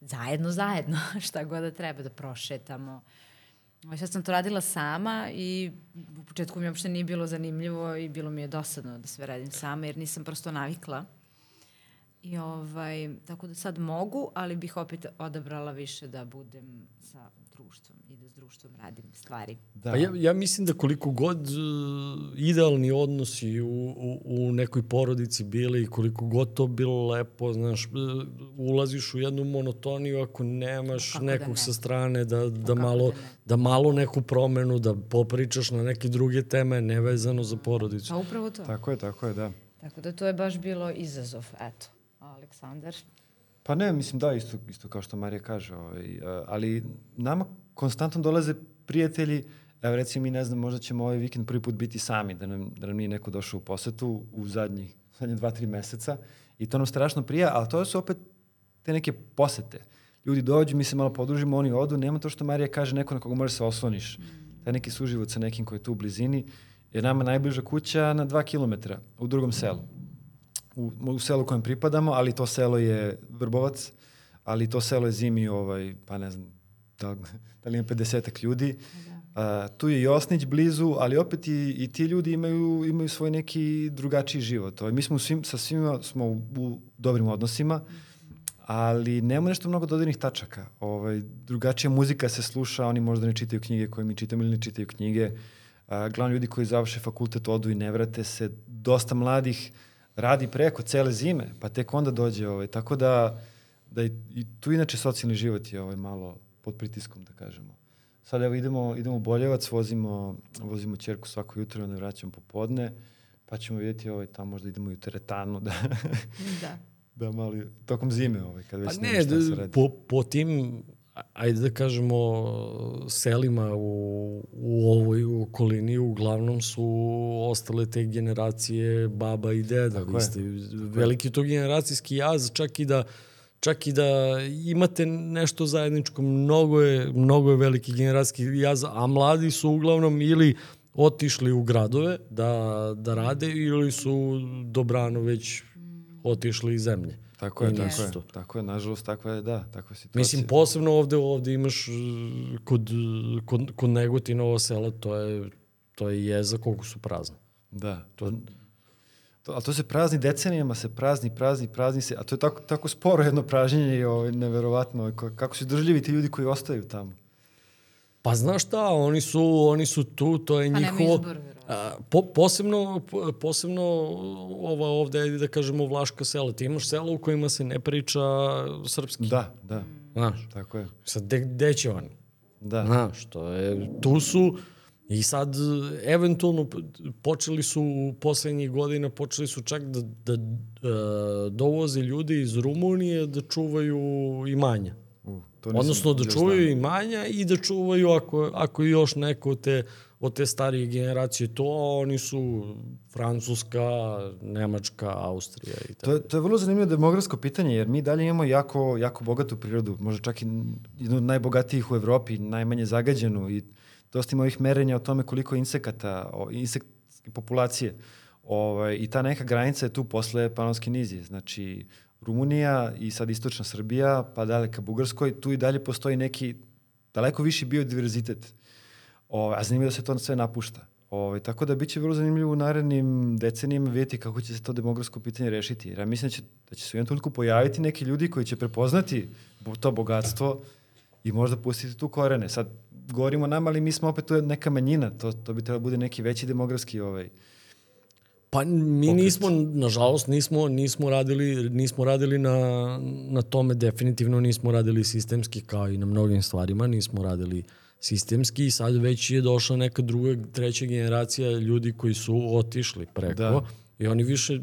zajedno, zajedno, šta god da treba, da prošetamo. Ovaj, Sad sam to radila sama i u početku mi uopšte nije bilo zanimljivo i bilo mi je dosadno da sve radim sama jer nisam prosto navikla. I ovaj, tako da sad mogu, ali bih opet odabrala više da budem sa društvom i da s društvom radim stvari. Da. Pa ja, ja mislim da koliko god uh, idealni odnosi u, u, u nekoj porodici bili i koliko god to bilo lepo, znaš, uh, ulaziš u jednu monotoniju ako nemaš Kako da nekog ne? sa strane da, da, kako malo, da ne? da malo neku promenu, da popričaš na neke druge teme nevezano za porodicu. Pa upravo to. Tako je, tako je, da. Tako da to je baš bilo izazov, eto. Aleksandar. Pa ne, mislim da, isto, isto kao što Marija kaže, ovaj, a, ali nama konstantno dolaze prijatelji, evo recimo mi ne znam, možda ćemo ovaj vikend prvi put biti sami, da nam, da nam nije neko došao u posetu u zadnjih, zadnje dva, tri meseca i to nam strašno prija, ali to su opet te neke posete. Ljudi dođu, mi se malo podružimo, oni odu, nema to što Marija kaže, neko na koga možeš se osloniš. Taj neki suživot sa nekim koji je tu u blizini, jer nama najbliža kuća na dva kilometra u drugom selu u, u selu kojem pripadamo, ali to selo je Vrbovac, ali to selo je zimi, ovaj, pa ne znam, da, da li ima 50 ljudi. A, tu je i Osnić blizu, ali opet i, i ti ljudi imaju, imaju svoj neki drugačiji život. Ovaj, mi smo svim, sa svima smo u, u dobrim odnosima, ali nema nešto mnogo dodirnih tačaka. Ovaj, drugačija muzika se sluša, oni možda ne čitaju knjige koje mi čitamo ili ne čitaju knjige. A, glavni ljudi koji završe fakultet odu i ne vrate se. Dosta mladih radi preko cele zime, pa tek onda dođe. Ovaj. Tako da, da i, i tu inače socijalni život je ovaj, malo pod pritiskom, da kažemo. Sad evo idemo, idemo u Boljevac, vozimo, vozimo čerku svako jutro, onda vraćamo popodne, pa ćemo vidjeti ovaj, tamo možda idemo i u teretanu, da, Da. da mali, tokom zime, ovaj, kad već Pa nema ne, šta se d- radi. po, po tim, ajde da kažemo, selima u, u ovoj okolini uglavnom su ostale te generacije baba i deda. Tako Vi je. ste veliki to generacijski jaz, čak i da čak i da imate nešto zajedničko, mnogo je, mnogo je veliki generacijski jaz, a mladi su uglavnom ili otišli u gradove da, da rade ili su dobrano već otišli iz zemlje. Tako je, tako je, tako je, nažalost, takva je, da, takva je situacija. Mislim, posebno ovde, ovde imaš uh, kod, kod, kod Negotina ovo sela, to je, to je jeza koliko su prazne. Da, to, to, ali to se prazni decenijama, se prazni, prazni, prazni se, a to je tako, tako sporo jedno pražnjenje i ovaj, neverovatno, ovaj, ko- kako su izdržljivi ti ljudi koji ostaju tamo. Pa znaš šta, oni su, oni su tu, to je Pa nema njihovo... izbor, verovatno. A, po, posebno, po- posebno ova ovde, da kažemo, Vlaška sela. Ti imaš sela u kojima se ne priča srpski. Da, da, Znaš, tako je. sad gde, gde će oni? Da, Znaš, to je, tu su i sad eventualno počeli su u poslednjih godina, počeli su čak da, da e, dovoze ljudi iz Rumunije da čuvaju imanja. U, to Odnosno da čuvaju znao. imanja i da čuvaju ako, ako još neko te, od te starije generacije to, a oni su Francuska, Nemačka, Austrija i tako. To, je- to je vrlo zanimljivo demografsko pitanje, jer mi dalje imamo jako, jako bogatu prirodu, možda čak i jednu od najbogatijih u Evropi, najmanje zagađenu i dosta ima ovih merenja o tome koliko insekata, o, insektske populacije. Ovaj, I ta neka granica je tu posle Panonske nizije. Znači, Rumunija i sad istočna Srbija, pa dalje ka Bugarskoj, tu i dalje postoji neki daleko viši biodiverzitet. O, a zanimljivo da se to sve napušta. Ove, tako da biće vrlo zanimljivo u narednim decenijama vidjeti kako će se to demografsko pitanje rešiti. Jer ja mislim da će, da će se u jednom trenutku pojaviti neki ljudi koji će prepoznati to bogatstvo i možda pustiti tu korene. Sad, govorimo nama, ali mi smo opet tu neka manjina. To, to bi trebalo da bude neki veći demografski ovaj, Pa mi Pokret. nismo, nažalost, nismo, nismo, radili, nismo radili na, na tome, definitivno nismo radili sistemski kao i na mnogim stvarima, nismo radili sistemski i sad već je došla neka druga, treća generacija ljudi koji su otišli preko Da. i oni više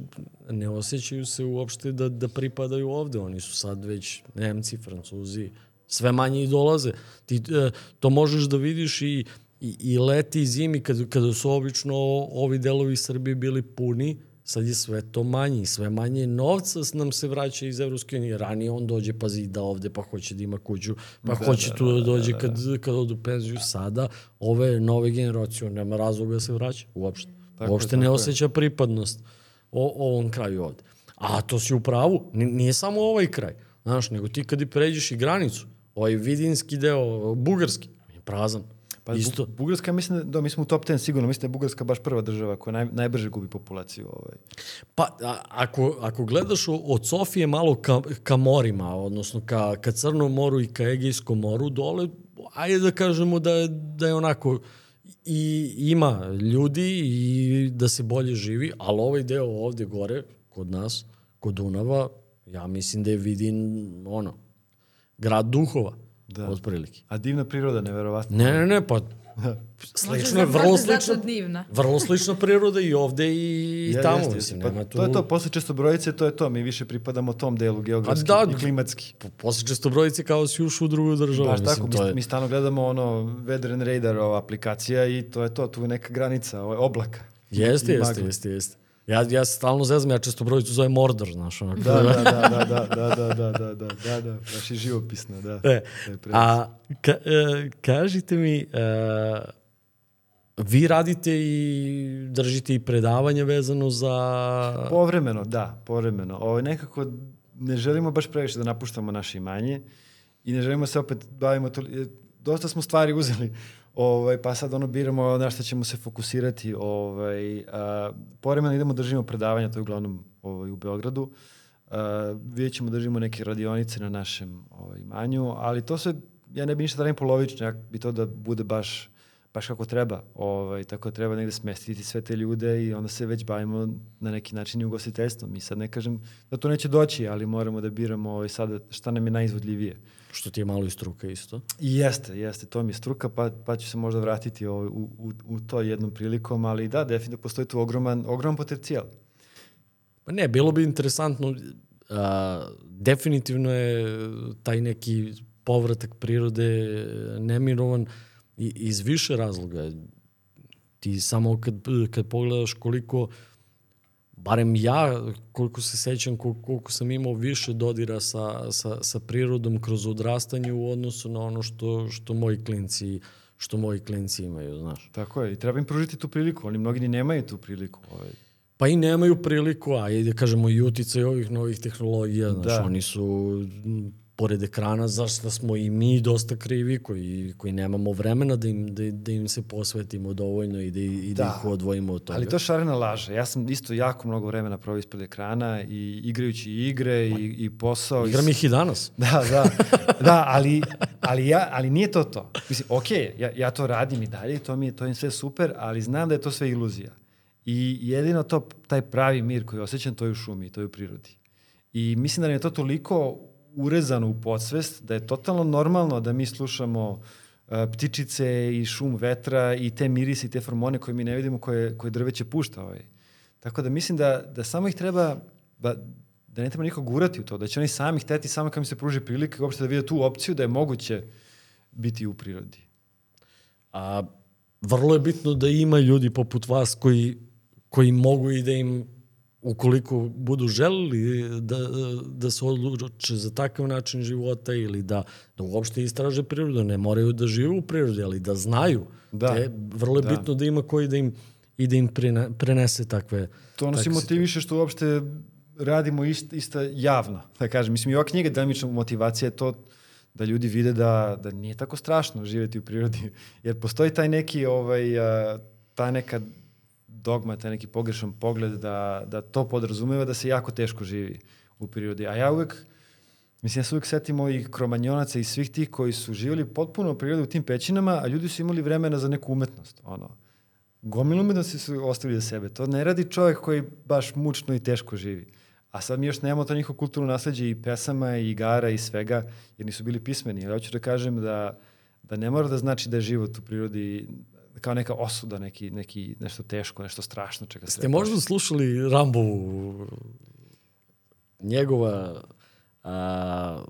ne osjećaju se uopšte da, da pripadaju ovde, oni su sad već Nemci, Francuzi, sve manje i dolaze. Ti e, to možeš da vidiš i, i, i leti i zimi kad, kada su obično ovi delovi Srbije bili puni, sad je sve to manje sve manje novca nam se vraća iz Evropske unije. Ranije on dođe pa zida ovde, pa hoće da ima kuću, pa da, hoće tu da, dođe kad, kad odu penziju sada. Ove nove generacije, nema razloga da se vraća uopšte. Tako je, uopšte ne tako je. osjeća pripadnost o, ovom kraju ovde. A to si u pravu, N- nije samo ovaj kraj, znaš, nego ti kad i pređeš i granicu, ovaj vidinski deo, bugarski, je prazan. Pa Isto. Bu- Bugarska, mislim da, da, mi smo u top 10 sigurno, mislim da je Bugarska baš prva država koja naj, najbrže gubi populaciju. Ovaj. Pa, a, ako, ako gledaš od Sofije malo ka, ka morima, odnosno ka, ka Crnom moru i ka Egejskom moru, dole, ajde da kažemo da je, da je onako i ima ljudi i da se bolje živi, ali ovaj deo ovde gore, kod nas, kod Dunava, ja mislim da je Vidin, ono, grad duhova, Da. da. otprilike. A divna priroda, neverovatno. Ne, ne, ne, pa slično je, vrlo slično, divna. vrlo slična priroda i ovde i, i Je- tamo, jeste, mislim, jeste. nema pa, tu... To je to, posle često brojice, to je to. Mi više pripadamo tom delu geografski Pa da, i klimatski. Po- Posle često brojice kao si ušao u drugu državu. Baš mislim, tako, mi, je... mi stalno gledamo ono Weather and Radar ova aplikacija i to je to, tu je neka granica, ovaj oblaka. Jeste, jeste, jeste, jeste. Ja, ja se stalno zezam, ja često brojicu zovem Mordor, znaš, onako. Da, da, da, da, da, da, da, da, da, da, da, baš je živopisno, da. E, a ka, e, kažite mi, e, vi radite i držite i predavanja vezano za... Povremeno, da, povremeno. Ovo, nekako ne želimo baš previše da napuštamo naše imanje i ne želimo se opet bavimo to, dosta smo stvari uzeli, ovaj, pa sad ono biramo na šta ćemo se fokusirati. Ovaj, a, povremeno idemo držimo predavanja, to je uglavnom ovaj, u Beogradu. A, vidjet ćemo držimo neke radionice na našem ovaj, imanju, ali to sve, ja ne bi ništa da radim polovično, ja bi to da bude baš baš kako treba. Ovaj, tako da treba negde smestiti sve te ljude i onda se već bavimo na neki način i ugostiteljstvom. Mi sad ne kažem da to neće doći, ali moramo da biramo ovaj, sada šta nam je najizvodljivije. Što ti je malo i struka isto. I jeste, jeste, to mi je struka, pa, pa ću se možda vratiti ovaj, u, u, u to jednom prilikom, ali da, definitivno postoji tu ogroman, ogroman potencijal. Pa ne, bilo bi interesantno, a, definitivno je taj neki povratak prirode nemirovan i, iz više razloga. Ti samo kad, kad pogledaš koliko, barem ja, koliko se sećam, koliko, koliko sam imao više dodira sa, sa, sa prirodom kroz odrastanje u odnosu na ono što, što moji klinci što moji klinci imaju, znaš. Tako je, i treba im pružiti tu priliku, oni mnogi ni nemaju tu priliku. Ovaj. Pa i nemaju priliku, a i da kažemo i uticaj ovih novih tehnologija, znaš, da. oni su pored ekrana, zašto smo i mi dosta krivi koji, koji nemamo vremena da im, da, da im se posvetimo dovoljno i da, i da. da ih odvojimo od toga. Ali to šarena laže. Ja sam isto jako mnogo vremena provio ispred ekrana i igrajući igre i, i posao. Igram ih i danas. Da, da. da, ali, ali, ja, ali nije to to. Mislim, ok, ja, ja to radim i dalje, to mi je, to je sve super, ali znam da je to sve iluzija. I jedino to, taj pravi mir koji osjećam, to je u šumi, to je u prirodi. I mislim da je to toliko urezano u podsvest, da je totalno normalno da mi slušamo uh, ptičice i šum vetra i te mirise i te hormone koje mi ne vidimo koje, koje drveće pušta. Ovaj. Tako da mislim da, da samo ih treba, da, da ne treba niko gurati u to, da će oni sami hteti samo kad mi se pruži prilika uopšte da vide tu opciju da je moguće biti u prirodi. A vrlo je bitno da ima ljudi poput vas koji, koji mogu i da im ukoliko budu želeli da, da se odluče za takav način života ili da, da uopšte istraže prirodu, ne moraju da žive u prirodi, ali da znaju. Da. Te, vrlo je da. bitno da ima koji da im i da im prenese takve To nas i motiviše što uopšte radimo ist, isto javno, da kažem. Mislim, i ova knjiga delimična motivacija je to da ljudi vide da, da nije tako strašno živeti u prirodi, jer postoji taj neki, ovaj, ta neka dogma, taj neki pogrešan pogled da, da to podrazumeva da se jako teško živi u prirodi. A ja uvek, mislim, ja se uvek setim ovih kromanjonaca i svih tih koji su živjeli potpuno u prirodi u tim pećinama, a ljudi su imali vremena za neku umetnost. Ono, gomilu umetnosti su ostavili za sebe. To ne radi čovjek koji baš mučno i teško živi. A sad mi još nemamo to njihovo kulturno nasledđe i pesama i igara i svega, jer nisu bili pismeni. Ali hoću da kažem da, da ne mora da znači da je život u prirodi kao neka osuda, neki, neki, nešto teško, nešto strašno. Čega Ste možda slušali Rambovu, njegova a,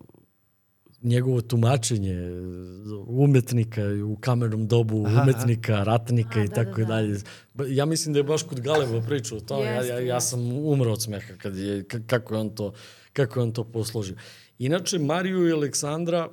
njegovo tumačenje umetnika u kamernom dobu, aha, umetnika, aha. ratnika a, i da, tako da, da. dalje. Ja mislim da je baš kod Galeva pričao o tome. Ja, ja, ja sam umro od smeha kad je, kako je on to, kako je on to posložio. Inače, Mariju i Aleksandra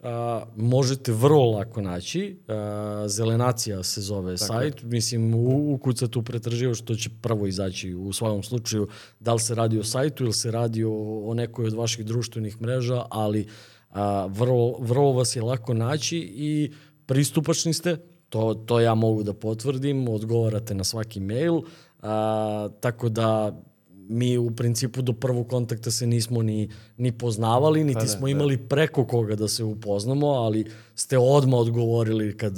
a, možete vrlo lako naći. A, Zelenacija se zove Tako sajt. Je. Mislim, u, ukucate u pretraživo što će prvo izaći u svakom slučaju da li se radi o sajtu ili se radi o, o nekoj od vaših društvenih mreža, ali a, vrlo, vrlo vas je lako naći i pristupačni ste. To, to ja mogu da potvrdim, odgovarate na svaki mail, a, tako da mi u principu do prvog kontakta se nismo ni, ni poznavali, niti pa da, smo imali da. preko koga da se upoznamo, ali ste odmah odgovorili kad,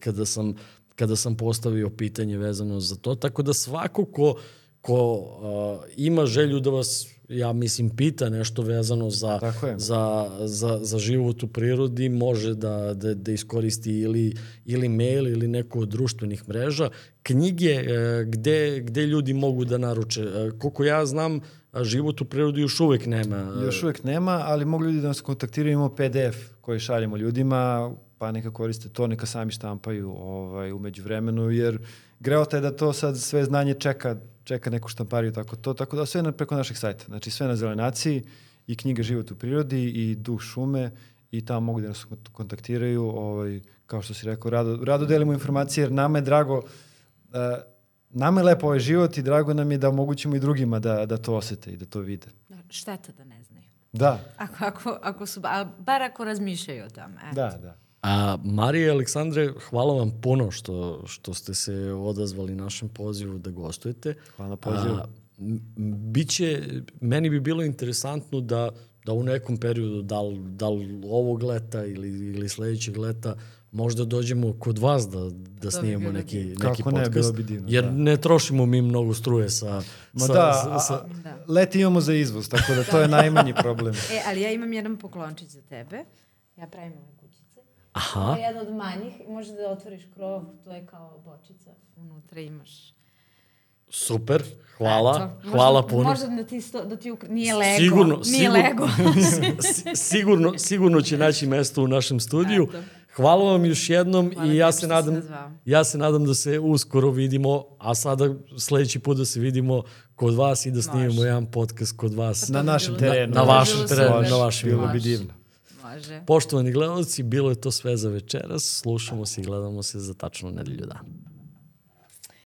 kada, sam, kada sam postavio pitanje vezano za to. Tako da svako ko, ko uh, ima želju da vas ja mislim, pita nešto vezano za, za, za, za život u prirodi, može da, da, da iskoristi ili, ili mail ili neku od društvenih mreža. Knjige e, gde, gde ljudi mogu da naruče. E, koliko ja znam, život u prirodi još uvek nema. Još uvek nema, ali mogu ljudi da nas kontaktiraju, imamo PDF koji šaljemo ljudima, pa neka koriste to, neka sami štampaju ovaj, umeđu vremenu, jer greota je da to sad sve znanje čeka čeka neku štampariju, tako to, tako da sve na, preko našeg sajta. Znači sve na zelenaciji i knjiga Život u prirodi i Duh šume i tamo mogu da nas kontaktiraju, ovaj, kao što si rekao, rado, rado delimo informacije jer nama je drago, uh, nama je lepo ovaj život i drago nam je da omogućimo i drugima da, da to osete i da to vide. Da, šteta da ne znaju. Da. Ako, ako, ako su, a bar ako razmišljaju o tome. Eto. Da, da. A Marija i Aleksandre, hvala vam puno što, što ste se odazvali našem pozivu da gostujete. Hvala na pozivu. A, biće, meni bi bilo interesantno da, da u nekom periodu, da li, da li ovog leta ili, ili sledećeg leta, možda dođemo kod vas da, da bi snimamo bilo neki, divno. neki Kako ne, podcast. bilo bi divno, jer da. ne trošimo mi mnogo struje sa... Ma sa, da, sa, a- sa, Da. leti imamo za izvoz, tako da to je najmanji problem. E, ali ja imam jedan poklončić za tebe. Ja pravim kućice. Aha, Ovo je jedna od manjih. Možeš da otvoriš krov, to je kao bočica. Unutra imaš... super, hvala, Eto, hvala možda, puno. Možda da ti, sto, da ti ukra... Nije Lego. Sigurno, nije sigurno, Lego. si- sigurno, sigurno će naći mesto u našem studiju. Eto. Hvala vam još jednom Hvala i ja se nadam ja se nadam da se uskoro vidimo, a sada sledeći put da se vidimo kod vas i da snimimo Može. jedan podcast kod vas. Na bi našem terenu. Na to bi vašem terenu, na vašem Bilo bi divno. Može. Poštovani gledalci, bilo je to sve za večeras. Slušamo se i gledamo se za tačno nedelju dana.